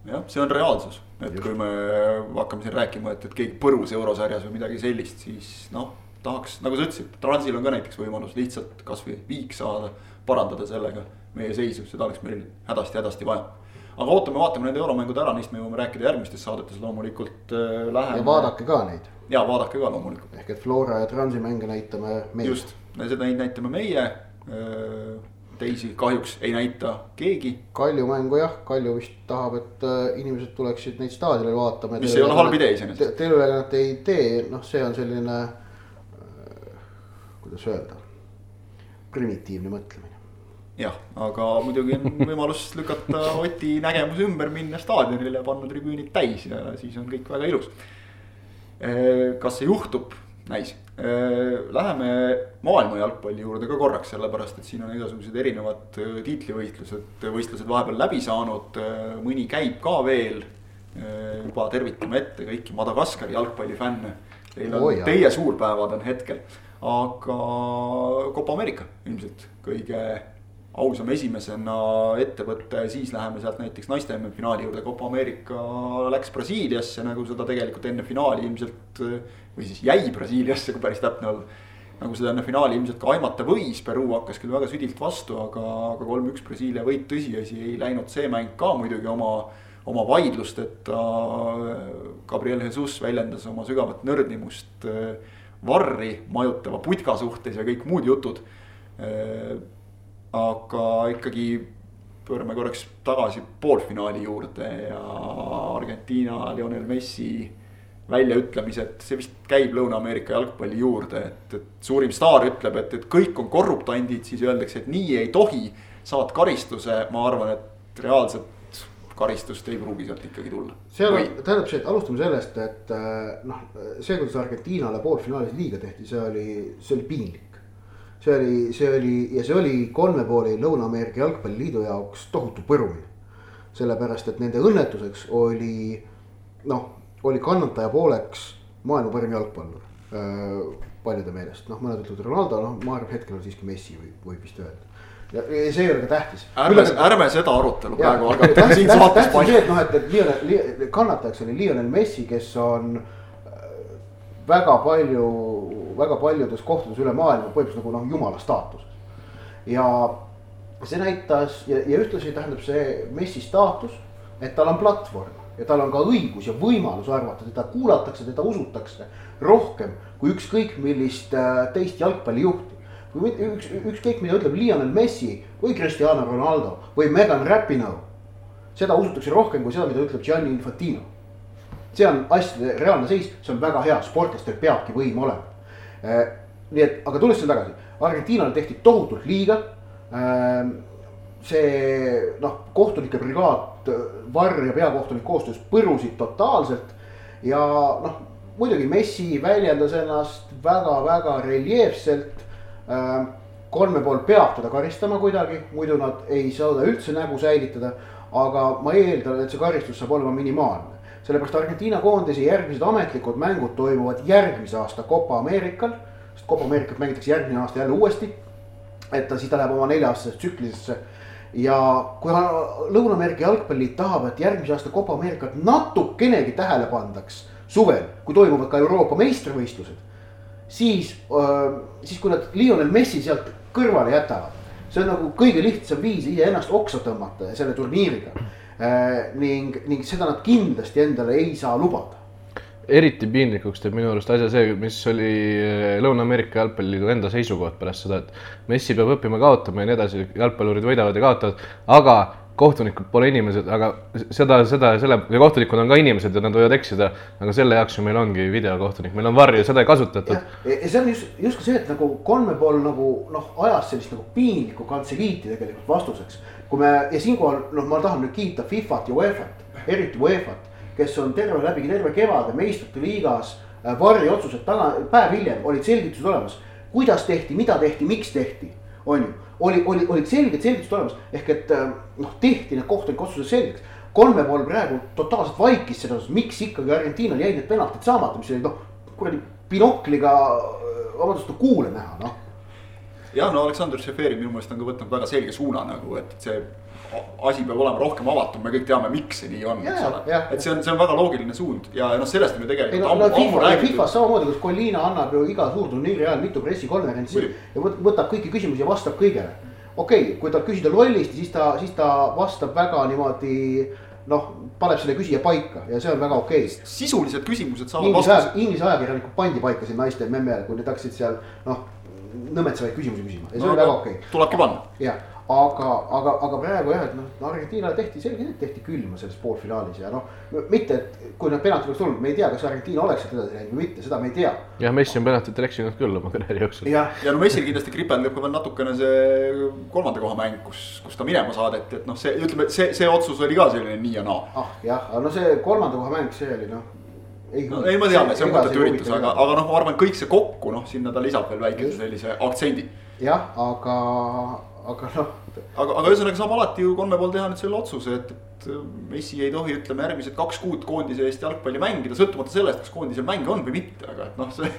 jah, see on reaalsus, et Just. kui me hakkame siin rääkima, et, et keegi põrus eurosarjas või midagi sellist, siis noh, tahaks, nagu sa ütlesid, Transil on ka näiteks võimalus lihtsalt kasvõi viik saada, parandada sellega meie seisu, seda oleks meil hädasti-hädasti vaja. aga ootame, vaatame need euromängud ära, neist me jõuame rääkida järgmistes saadetes loomulikult äh, läheme. ja vaadake ka neid. ja vaadake ka loomulikult. ehk et Flora ja Transi mänge näitame meie. just, seda näitame meie äh, teisi kahjuks ei näita keegi. Kalju mängu jah, Kalju vist tahab, et äh, inimesed tuleksid neid staadionil vaatama. mis ei ole halb idee iseenesest. teleülekannet ei tee, noh, see on selline äh,, kuidas öelda, primitiivne mõtlemine. jah, aga muidugi on võimalus lükata Oti nägemus ümber, minna staadionile, panna tribüünid täis ja siis on kõik väga ilus. Äh, kas see juhtub, näis läheme maailma jalgpalli juurde ka korraks, sellepärast et siin on igasugused erinevad äh, tiitlivõistlused, võistlused vahepeal läbi saanud, äh, mõni käib ka veel. juba tervitame ette kõiki Madagaskari jalgpallifänne. Teil on oh,, teie suurpäevad on hetkel, aga Copa Ameerika ilmselt kõige ausam esimesena ettevõte, siis läheme sealt näiteks naiste MM-finaali juurde, Copa Ameerika läks Brasiiliasse, nagu seda tegelikult enne finaali ilmselt või siis jäi Brasiiliasse, kui päris täpne olla. nagu seda enne finaali ilmselt ka aimata võis, Peruu hakkas küll väga südilt vastu, aga, aga kolm-üks Brasiilia võit, tõsiasi ei läinud see mäng ka muidugi oma, oma vaidlusteta. Gabriel Jesus väljendas oma sügavat nördimust varri majutava putka suhtes ja kõik muud jutud. aga ikkagi pöörame korraks tagasi poolfinaali juurde ja Argentiina, Lionel Messi väljaütlemised, see vist käib Lõuna-Ameerika jalgpalli juurde, et, et suurim staar ütleb, et, et kõik on korruptandid, siis öeldakse, et nii ei tohi. saad karistuse, ma arvan, et reaalselt karistust ei pruugi sealt ikkagi tulla. seal on, tähendab see, et alustame sellest, et äh, noh, see, kuidas Argentiinale poolfinaalis liiga tehti, see oli, see oli piinlik. see oli, see oli ja see oli kolme pooli Lõuna-Ameerika Jalgpalliliidu jaoks tohutu põrumine. sellepärast, et nende õnnetuseks oli noh, oli kannataja pooleks maailma parim jalgpallur äh, paljude meelest, noh, mõned ütlevad Ronaldo, noh, ma arvan, hetkel on siiski Messi võib, võib vist öelda ja see ei ole ka tähtis. ärme, ärme seda arutelu praegu algatame siin saates paika. et noh, et, et Lionel, kannatajaks oli Lionel Messi, kes on äh, väga palju, väga paljudes kohtades üle maailma põhimõtteliselt nagu noh, jumala staatuses. ja see näitas ja, ja ühtlasi tähendab see Messi staatus, et tal on platvorm ja tal on ka õigus ja võimalus arvata, teda kuulatakse, teda usutakse rohkem kui ükskõik millist äh, teist jalgpallijuhti kui üks, ükskõik mida ütleb Lionel Messi või Cristiano Ronaldo või Megan Rapinoe. seda usutakse rohkem kui seda, mida ütleb Gianni Infantino. see on asjade reaalne seis, see on väga hea, sportlastel peabki võim olema. Äh, nii et, aga tulles selle tagasi, Argentiinale tehti tohutult liiga. Ähm, see noh, kohtunike brigaad, Varr ja peakohtunik koostöös põrusid totaalselt ja noh, muidugi Messi väljendas ennast väga-väga reljeefselt Äh, kolme pool peab teda karistama kuidagi, muidu nad ei suuda üldse nägu säilitada. aga ma eeldan, et see karistus saab olema minimaalne. sellepärast Argentiina koondise järgmised ametlikud mängud toimuvad järgmise aasta Copa Ameerikal. sest Copa Ameerikat mängitakse järgmine aasta jälle uuesti. et ta siis ta läheb oma nelja-aastasesse tsüklisesse. Ja kui Lõuna-Ameerika jalgpalliliit tahab, et järgmise aasta Copa Ameerikat natukenegi tähele pandaks suvel, kui toimuvad ka Euroopa meistrivõistlused siis, siis kui nad Lionel Messi sealt kõrvale jätavad. see on nagu kõige lihtsam viis iseennast oksa tõmmata selle turniiriga. ning, ning seda nad kindlasti endale ei saa lubada eriti piinlikuks teeb minu arust asja see, mis oli Lõuna-Ameerika jalgpalliliidu enda seisukoht pärast seda, et Messi peab õppima kaotama ja nii edasi, jalgpallurid võidavad ja kaotavad, aga kohtunikud pole inimesed, aga seda, seda, selle ja kohtunikud on ka inimesed ja nad võivad eksida. aga selle jaoks ju meil ongi videokohtunik, meil on varr ja seda ei kasutatud. ja see on just, justkui see, et nagu kolme pool nagu noh, ajas sellist nagu piinlikku kantseliiti tegelikult vastuseks. kui me ja siinkohal noh, ma tahan nüüd kiita Fifat ja UEFA-t, eriti UEFA-t, kes on terve läbi terve kevade meistrite liigas äh, varri otsused taga, päev hiljem olid selgitused olemas. kuidas tehti, mida tehti, miks tehti, on ju oli, oli, olid selged selgitused olemas, ehk et äh, noh, tehti need kohtuniku otsused selgeks. kolme pool praegu totaalselt vaikis selles osas, miks ikkagi Argentiinal jäid need penaltid saamata, mis olid noh, kuradi binokliga, äh, vabandust, kuule näha, noh. jah, no Aleksandr Šeferi minu meelest on ka võtnud väga selge suuna nagu, et see asi peab olema rohkem avatum, me kõik teame, miks see nii on, eks ole. et see on, see on väga loogiline suund ja noh, sellest on ju tegelikult no, ammu, ammu räägitud. FIFA-s samamoodi, kus Colina annab ju iga suurturniiri ajal mitu pressikonverentsi ja võtab kõiki küsimusi ja vastab kõigele. okei okay,, kui talt küsida lollisti, siis ta, siis ta vastab väga niimoodi noh, paneb selle küsija paika ja see on väga okei okay.. sisulised küsimused saavad vastuse. Inglise ajakirjanikud pandi paika siin naiste MM-ile, kui need hakkasid seal noh, nõmetsevaid küsimusi küsima ja see no, oli väga okei okay.. tulebki panna. jah aga, aga, aga praegu jah, et noh, Argentiinale tehti selgelt, tehti külma selles poolfinaalis ja noh. mitte, et kui nad penalti oleks tulnud, me ei tea, kas Argentiina oleks sealt edasi läinud või mitte, seda me ei tea. jah, Messi on penaltitel eksinud küll oma karjääri jooksul. ja, ja no Messil kindlasti kripeldab ka veel natukene see kolmanda koha mäng, kus, kus ta minema saadeti, et noh, see ütleme, see, see otsus oli ka selline nii ja naa. ah jah, aga no see kolmanda koha mäng, see oli noh ei no,, ei ma tean, et see on mõttetu üritus, aga, aga noh, ma arvan, kõik see kokku noh, sinna ta lisab veel väikese sellise aktsendi. jah, aga aga noh. aga, aga ühesõnaga saab alati ju kolme pool teha nüüd selle otsuse, et, et Messi ei tohi, ütleme järgmised kaks kuud koondise eest jalgpalli mängida, sõltumata sellest, kas koondisel mänge on või mitte, aga et noh, see.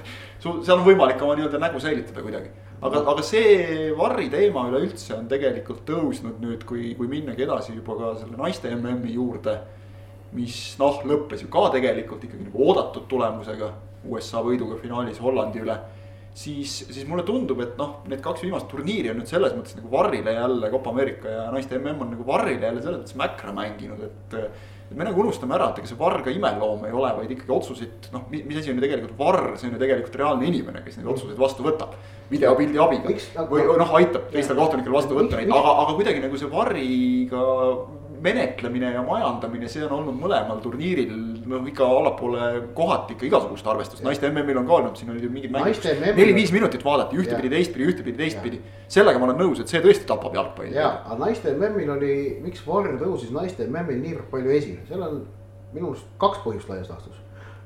seal on võimalik oma nii-öelda nägu säilitada kuidagi. aga, aga see Varri teema üleüldse on tegelikult tõusnud nüüd, kui, kui minnagi edasi juba ka selle naiste MM-i juurde. mis noh, lõppes ju ka tegelikult ikkagi nagu oodatud tulemusega USA võiduga finaalis Hollandi üle siis, siis mulle tundub, et noh, need kaks viimast turniiri on nüüd selles mõttes nagu varrile jälle, Copa Ameerika ja naiste mm on nagu varrile jälle selles mõttes mäkra mänginud, et. et me nagu unustame ära, et ega see varr ka imeloom ei ole, vaid ikkagi otsuseid, noh, mis asi on ju tegelikult varr, see on ju tegelikult reaalne inimene, kes neid otsuseid vastu võtab. videopildi abiga või noh, aitab teistel kohtunikel vastu võtta neid, aga, aga kuidagi nagu see varriga menetlemine ja majandamine, see on olnud mõlemal turniiril noh, ikka allapoole kohati ikka igasugust arvestust, naiste MM-il on ka olnud, siin olid ju mingid mängud. neli-viis minutit vaadati ühtepidi, teistpidi, ühtepidi, teistpidi. sellega ma olen nõus, et see tõesti tapab jalgpalli. ja, aga naiste MM-il oli, miks Varr tõusis naiste MM-il niivõrd palju esile, seal on minu arust kaks põhjust laias laastus.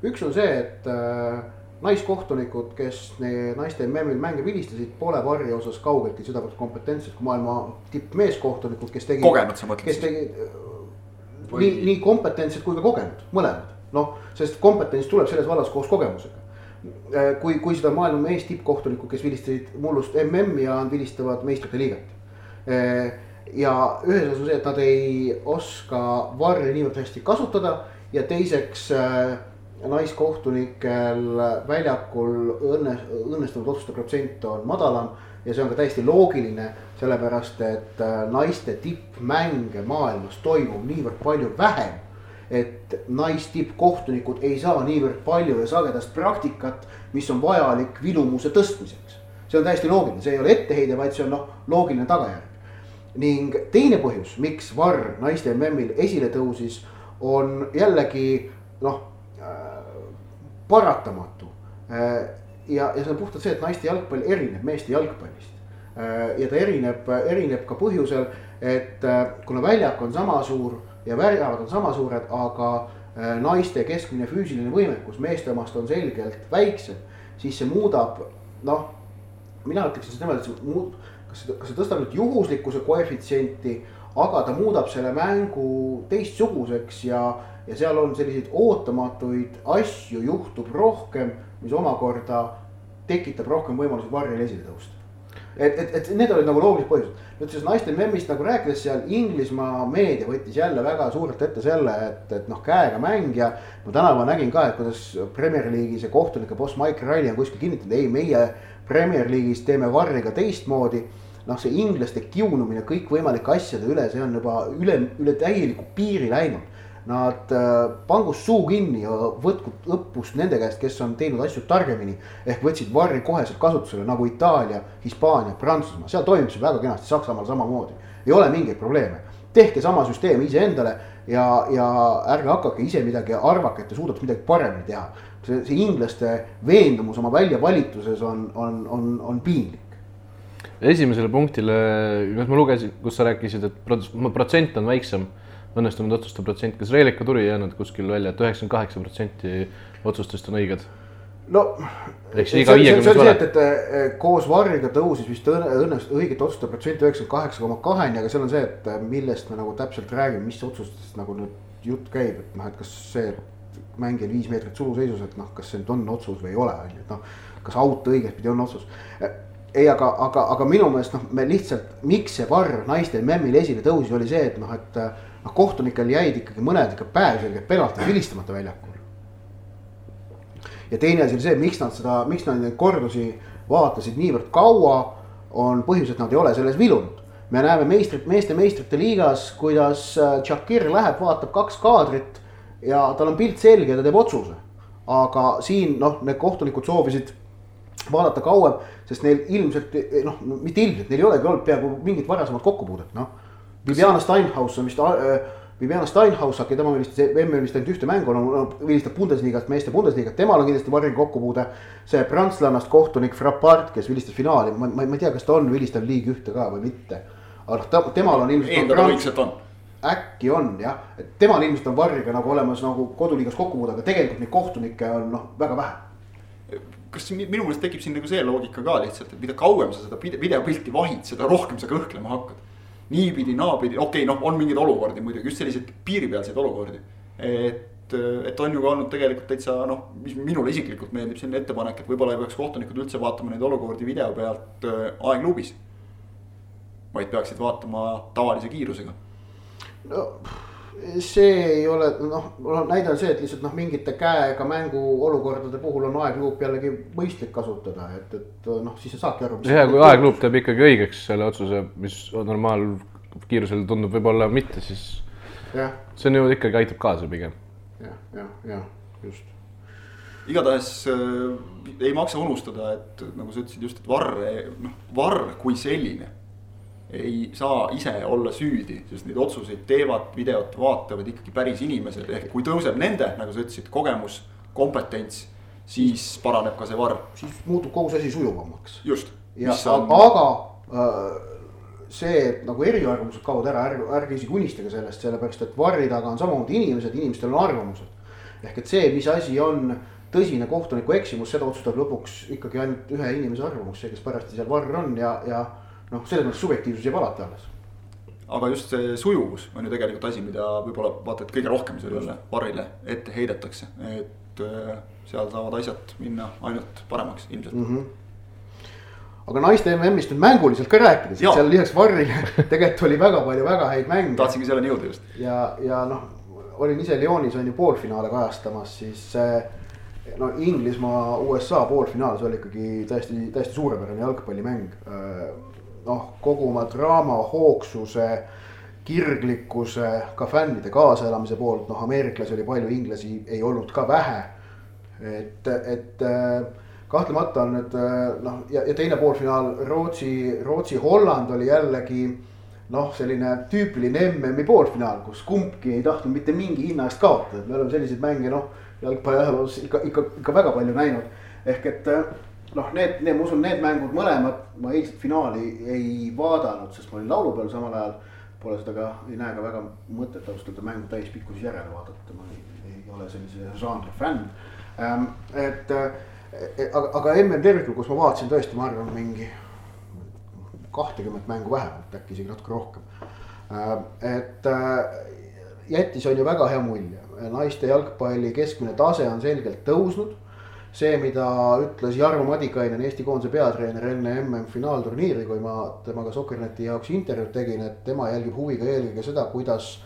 üks on see, et äh, naiskohtunikud, kes naiste MM-il mänge vilistasid, pole Varri osas kaugeltki sedavõrd kompetentsed kui maailma tippmeeskohtunikud, kes tegid. kogenud sa mõtled? kes tegid Või... nii, nii kompetentsed kui ka kogenud, mõlemad. noh, sest kompetents tuleb selles vallas koos kogemusega. Äh, kui, kui seda maailma mees tippkohtunikud, kes vilistasid mullust MM-i ja vilistavad meistrite liiget. Äh, ja ühes osas on see, et nad ei oska varri niivõrd hästi kasutada ja teiseks äh, naiskohtunikel väljakul õnne, õnnestunud otsuste protsent on madalam. ja see on ka täiesti loogiline, sellepärast et äh, naiste tippmänge maailmas toimub niivõrd palju vähem. et naistippkohtunikud ei saa niivõrd palju ja sagedast praktikat, mis on vajalik vilumuse tõstmiseks. see on täiesti loogiline, see ei ole etteheide, vaid see on noh, loogiline tagajärg. ning teine põhjus, miks Varr naiste MM-il esile tõusis, on jällegi noh paratamatu. Äh, ja, ja see on puhtalt see, et naiste jalgpall erineb meeste jalgpallist. Äh, ja ta erineb, erineb ka põhjusel, et äh, kuna väljak on sama suur ja väravad on sama suured, aga naiste keskmine füüsiline võimekus meeste omast on selgelt väiksem, siis see muudab noh, mina ütleksin seda niimoodi, et see muud, kas kas see tõstab nüüd juhuslikkuse koefitsienti, aga ta muudab selle mängu teistsuguseks ja ja seal on selliseid ootamatuid asju juhtub rohkem, mis omakorda tekitab rohkem võimalusi varjel esile tõusta. et, et, et need olid nagu loogilised põhjused. nüüd siis naiste memmist nagu rääkides seal Inglismaa meedia võttis jälle väga suurelt ette selle, et, et noh, käega mäng ja. ma tänapäeval nägin ka, et kuidas Premier League'i see kohtunike boss Mike Riley on kuskil kinnitanud, ei, meie Premier League'is teeme varriga teistmoodi noh, see inglaste kiunumine kõikvõimalike asjade üle, see on juba üle, üle täieliku piiri läinud Nad äh, pangu suu kinni ja võtku õppust nende käest, kes on teinud asju targemini. ehk võtsid varri koheselt kasutusele nagu Itaalia, Hispaania, Prantsusmaa, seal toimib see väga kenasti, Saksamaal samamoodi. ei ole mingeid probleeme, tehke sama süsteem iseendale ja, ja ärge hakake ise midagi arvake, et te suudate midagi paremini teha. see, see inglaste veendumus oma väljavalituses on, on, on, on piinlik esimesele punktile, kas ma lugesin, kus sa rääkisid, et protsent on väiksem õnnestunud otsuste protsent, kas Reelika tuli ei jäänud kuskil välja et, üheksakümmend kaheksa protsenti otsustest on õiged? no eks iga viiekümnes vale. et, et koos Varriga tõusis vist õnnest õigete otsuste protsent üheksakümmend kaheksa koma kaheni, aga seal on see, et millest me nagu täpselt räägime, mis otsustest nagu nüüd jutt käib, et noh, et kas see mängijal viis meetrit suluseisus, et noh, kas see nüüd on otsus või ei ole, on ju, et noh. kas out õigetpidi on otsus ei, aga, aga, aga minu meelest noh, me lihtsalt, miks see Varr naiste MEM-il esile tõusis, oli see, et noh, et noh, kohtunikel jäid ikkagi mõned ikka päevselgelt penaltid vilistamata väljakul. ja teine asi oli see, miks nad seda, miks nad neid kordusi vaatasid niivõrd kaua, on põhjus, et nad ei ole selles vilunud. me näeme meistrit, meeste meistrite liigas, kuidas äh, Shakir läheb, vaatab kaks kaadrit ja tal on pilt selge ja ta teeb otsuse. aga siin noh, need kohtunikud soovisid vaadata kauem, sest neil ilmselt noh, mitte ilmselt, neil ei olegi olnud peaaegu mingit varasemat kokkupuudet, noh Bibiana Steinhaus on vist äh,, Bibiana Steinhaus, äkki tema vilistas MM-il vist ainult ühte mängu, no vilistab Bundesliga't, meeste Bundesliga't, temal on kindlasti varem kokkupuude. see prantslannast kohtunik Frappart, kes vilistas finaali, ma, ma, ma ei tea, kas ta on vilistanud liigi ühte ka või mitte. aga noh, temal on ilmselt. eeldada võiks, et on äkki on jah, et temal ilmselt on Varriga nagu olemas nagu koduliigas kokkupuude, aga tegelikult neid kohtunikke on noh, väga vähe. kas minu meelest tekib siin nagu see loogika ka lihtsalt, et mida kauem sa seda videopilti vahid, seda rohkem sa kõhklema hakkad niipidi, naapidi, okei okay,, noh, on mingeid olukordi muidugi, just selliseid piiripealseid olukordi. et, et on ju ka olnud tegelikult täitsa noh, mis minule isiklikult meeldib selline ettepanek, et võib-olla ei peaks kohtunikud üldse vaatama neid olukordi video pealt äh, aegluubis. vaid peaksid vaatama tavalise kiirusega. no see ei ole noh, näide on see, et lihtsalt noh, mingite käega mänguolukordade puhul on aegluup jällegi mõistlik kasutada, et, et noh, siis sa saadki aru. ja kui aegluup teeb ikkagi õigeks selle otsuse, mis normaalkiirusel tundub võib-olla mitte, siis ja. see on ju ikkagi aitab kaasa pigem ja,. jah, jah, jah, just igatahes äh, ei maksa unustada, et nagu sa ütlesid just, et varr, noh varr kui selline ei saa ise olla süüdi, sest neid otsuseid teevad, videot vaatavad ikkagi päris inimesed, ehk kui tõuseb nende, nagu sa ütlesid, kogemus, kompetents, siis paraneb ka see varr. siis muutub kogu see asi sujuvamaks. just. on... aga äh, see, et nagu eriarvamused kaovad ära, ärge, ärge isegi unistage sellest, sellepärast et varri taga on samamoodi inimesed, inimestel on arvamused. ehk et see, mis asi on tõsine kohtuniku eksimus, seda otsustab lõpuks ikkagi ainult ühe inimese arvamus, see, kes parajasti seal varr on ja, ja noh, selles mõttes subjektiivsus jääb alati alles. aga just see sujuvus on ju tegelikult asi, mida võib-olla vaata, et kõige rohkem sellele varrile ette heidetakse, et äh, seal saavad asjad minna ainult paremaks ilmselt mm. -hmm aga naiste MM-ist nüüd mänguliselt ka rääkides, et seal lisaks varrile tegelikult oli väga palju väga häid mänge. tahtsingi selleni jõuda just. ja, ja noh, olin ise Lyonis on ju poolfinaale kajastamas, siis äh, no Inglismaa, USA poolfinaal, see oli ikkagi täiesti, täiesti suurepärane jalgpallimäng äh, noh, kogu oma draama, hoogsuse, kirglikkuse, ka fännide kaasaelamise poolt, noh, ameeriklasi oli palju, inglasi ei olnud ka vähe. et, et äh, kahtlemata on nüüd äh, noh, ja, ja teine poolfinaal Rootsi, Rootsi-Holland oli jällegi noh, selline tüüpiline MM-i poolfinaal, kus kumbki ei tahtnud mitte mingi hinna eest kaotada, et me oleme selliseid mänge noh, jalgpalli ajaloos ikka, ikka, ikka väga palju näinud. ehk et äh, noh, need, need, ma usun, need mängud mõlemad, ma eilset finaali ei vaadanud, sest ma olin laulupeol samal ajal. Pole seda ka, ei näe ka väga mõtet ausalt öelda mängu täispikkuses järele vaadata, ma ei, ei ole sellise žanri fänn ähm,. et äh, aga, aga MM tervikul, kus ma vaatasin tõesti, ma arvan, mingi kahtekümmet mängu vähemalt, äkki isegi natuke rohkem äh,. et äh, jättis on ju väga hea mulje, naiste jalgpalli keskmine tase on selgelt tõusnud see, mida ütles Jarmo Madikainen, Eesti koondise peatreener enne MM-finaalturniiri, kui ma temaga Sokkerneti jaoks intervjuud tegin, et tema jälgib huviga eelkõige seda, kuidas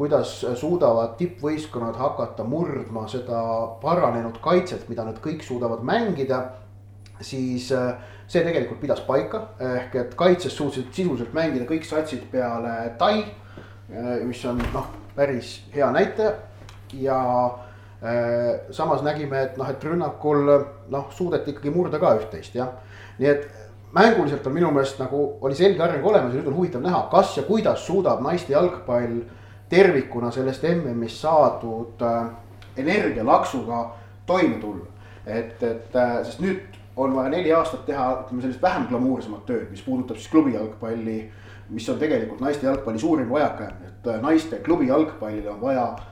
kuidas suudavad tippvõistkonnad hakata murdma seda paranenud kaitset, mida nad kõik suudavad mängida. siis äh, see tegelikult pidas paika, ehk et kaitses suutsid sisuliselt mängida kõik satsid peale Tai. Äh, mis on noh, päris hea näitaja ja samas nägime, et noh, et rünnakul noh, suudeti ikkagi murda ka üht-teist jah. nii et mänguliselt on minu meelest nagu oli selge areng olemas ja nüüd on huvitav näha, kas ja kuidas suudab naiste jalgpall tervikuna sellest MM-ist saadud äh, energialaksuga toime tulla. et, et äh, sest nüüd on vaja neli aastat teha, ütleme sellist vähem glamuursemat tööd, mis puudutab siis klubi jalgpalli. mis on tegelikult naiste jalgpalli suurim vajakajäämine, et äh, naiste klubi jalgpallile on vaja Äh,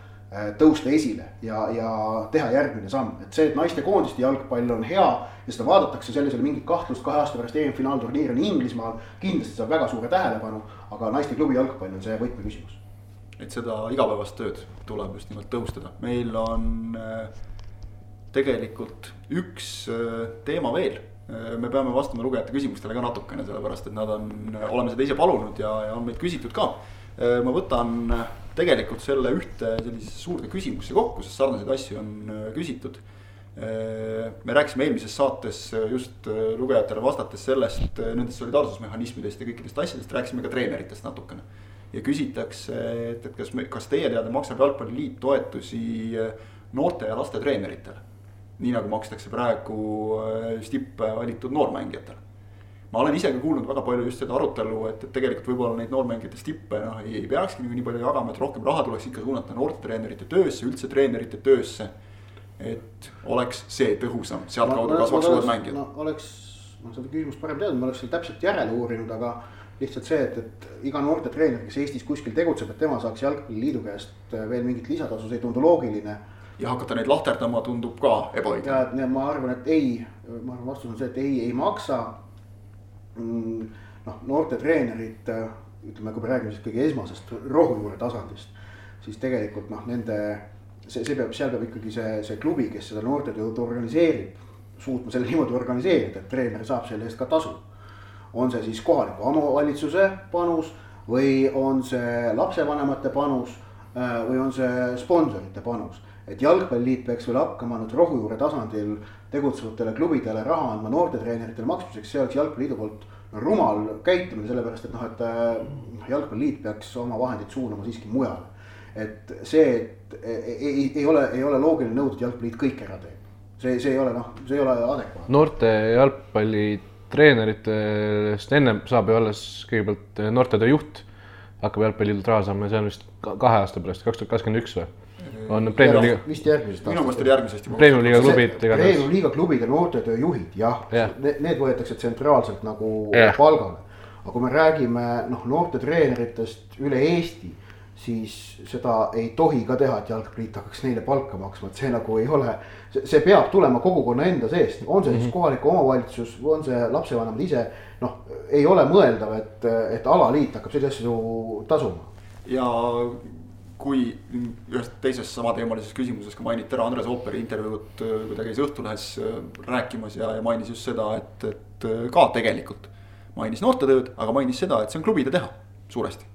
tõusta esile ja, ja teha järgmine samm, et see, et naistekoondiste jalgpall on hea ja seda vaadatakse, selles ei ole mingit kahtlust, kahe aasta pärast EM-finaalturniir on Inglismaal. kindlasti saab väga suure tähelepanu, aga naisteklubi jalgpall on see võtmeküsimus. et seda igapäevast tööd tuleb just nimelt tõhustada, meil on äh, tegelikult üks äh, teema veel me peame vastama lugejate küsimustele ka natukene, sellepärast et nad on, oleme seda ise palunud ja, ja on meilt küsitud ka. ma võtan tegelikult selle ühte sellisesse suurde küsimusse kokku, sest sarnaseid asju on äh, küsitud. Äh, me rääkisime eelmises saates äh, just lugejatele vastates sellest, nendest solidaarsusmehhanismidest ja kõikidest asjadest, rääkisime ka treeneritest natukene. ja küsitakse, et, et kas me, kas teie teada maksab Jalgpalliliit toetusi noorte ja laste treeneritele? nii nagu makstakse praegu stipp valitud noormängijatele ma olen ise ka kuulnud väga palju just seda arutelu, et, et tegelikult võib-olla neid noormängijate stippe noh, ei, ei peakski nii palju jagama, et rohkem raha tuleks ikka suunata noortetreenerite töösse, üldse treenerite töösse. et oleks see tõhusam, sealtkaudu kasvaks uued mängijad. no oleks, ma seda küsimust parem teadnud, ma oleks seal täpselt järele uurinud, aga lihtsalt see, et, et iga noortetreener, kes Eestis kuskil tegutseb, et tema saaks jalgpalliliidu käest veel mingit lisatasu, see ei tundu loogiline ja hakata neid lahterdama tundub ka ebaõiglane. ja, ja ma arvan, et ei, ma arvan, vastus on see, et ei, ei maksa noh, noorte treenerid, ütleme, kui me räägime siis kõige esmasest rohujuure tasandist, siis tegelikult noh, nende see, see peab, seal peab ikkagi see, see klubi, kes seda noortetööd organiseerib, suutma selle niimoodi organiseerida, et treener saab selle eest ka tasu. on see siis kohaliku omavalitsuse panus või on see lapsevanemate panus äh, või on see sponsorite panus. et jalgpalliliit peaks veel hakkama nüüd rohujuure tasandil tegutsevatele klubidele raha andma noortetreeneritele maksmiseks, see oleks jalgpalliliidu poolt rumal käitumine, sellepärast et noh, et äh, jalgpalliliit peaks oma vahendid suunama siiski mujale. et see, et ei, ei, ei ole, ei ole loogiline nõuda, et jalgpalliliit kõik ära teeb. see, see ei ole noh, see ei ole adekvaatne. noorte jalgpalli treeneritest ennem saab ju alles kõigepealt noortetöö juht hakkab jalgpalliliidult raha saama ja see on vist ka- kahe aasta pärast, kaks tuhat kakskümmend üks või? On Premiumi liiga, vist järgmisest minu meelest oli järgmisest juba. Premiumi liiga klubid igatahes. Premium liiga klubide noortetöö juhid jah Jah. need, need võetakse tsentraalselt nagu Jah. palgale. aga kui me räägime noh, noortetreeneritest üle Eesti, siis seda ei tohi ka teha, et jalgpalliliit hakkaks neile palka maksma, et see nagu ei ole. see peab tulema kogukonna enda seest, on see Mhm. siis kohalik omavalitsus või on see lapsevanemad ise. noh, ei ole mõeldav, et, et alaliit hakkab selliseid asju tasuma. ja kui ühes teises samateemalises küsimuses ka mainiti ära Andres Ooperi intervjuud, kui ta käis Õhtulehes äh, rääkimas ja, ja mainis just seda, et, et äh, ka tegelikult mainis noortetööd, aga mainis seda, et see on klubide teha suuresti.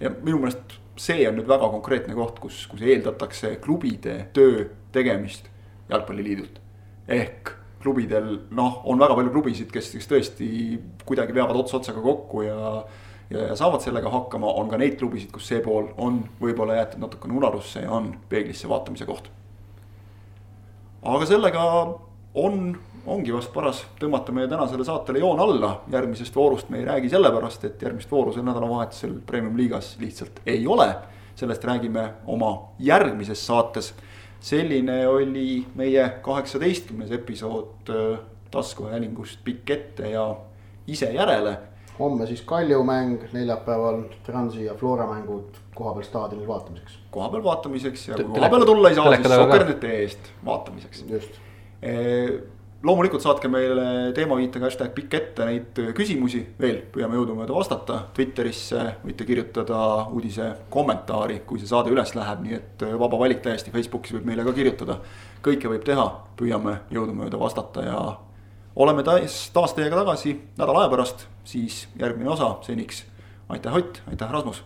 ja minu meelest see on nüüd väga konkreetne koht, kus, kus eeldatakse klubide töö tegemist jalgpalliliidult. ehk klubidel noh, on väga palju klubisid, kes, kes tõesti kuidagi veavad ots otsaga kokku ja ja, ja saavad sellega hakkama, on ka neid klubisid, kus see pool on võib-olla jäetud natukene unarusse ja on peeglisse vaatamise koht. aga sellega on, ongi vast paras tõmmata meie tänasele saatele joon alla, järgmisest voorust me ei räägi sellepärast, et järgmist vooru sel nädalavahetusel Premium-liigas lihtsalt ei ole. sellest räägime oma järgmises saates. selline oli meie kaheksateistkümnes episood äh, taskuhäälingust Pikk ette ja ise järele homme siis Kalju mäng, neljapäeval Transi ja Flora mängud kohapeal staadionil vaatamiseks, kohapeal vaatamiseks ja kui koha peale tulla ei saa, siis taga ka. Soker.net eest vaatamiseks. just. loomulikult saatke meile teemaviitega hashtag pikk ette neid küsimusi veel, püüame jõudumööda vastata. Twitterisse võite kirjutada uudise kommentaari, kui see saade üles läheb, nii et vaba valik täiesti, Facebookis võib meile ka kirjutada. kõike võib teha, püüame jõudumööda vastata ja oleme taas, taas teiega tagasi nädala aja pärast, siis järgmine osa, seniks. Aitäh Ott, aitäh Rasmus!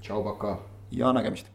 Tšau, Paka ja nägemist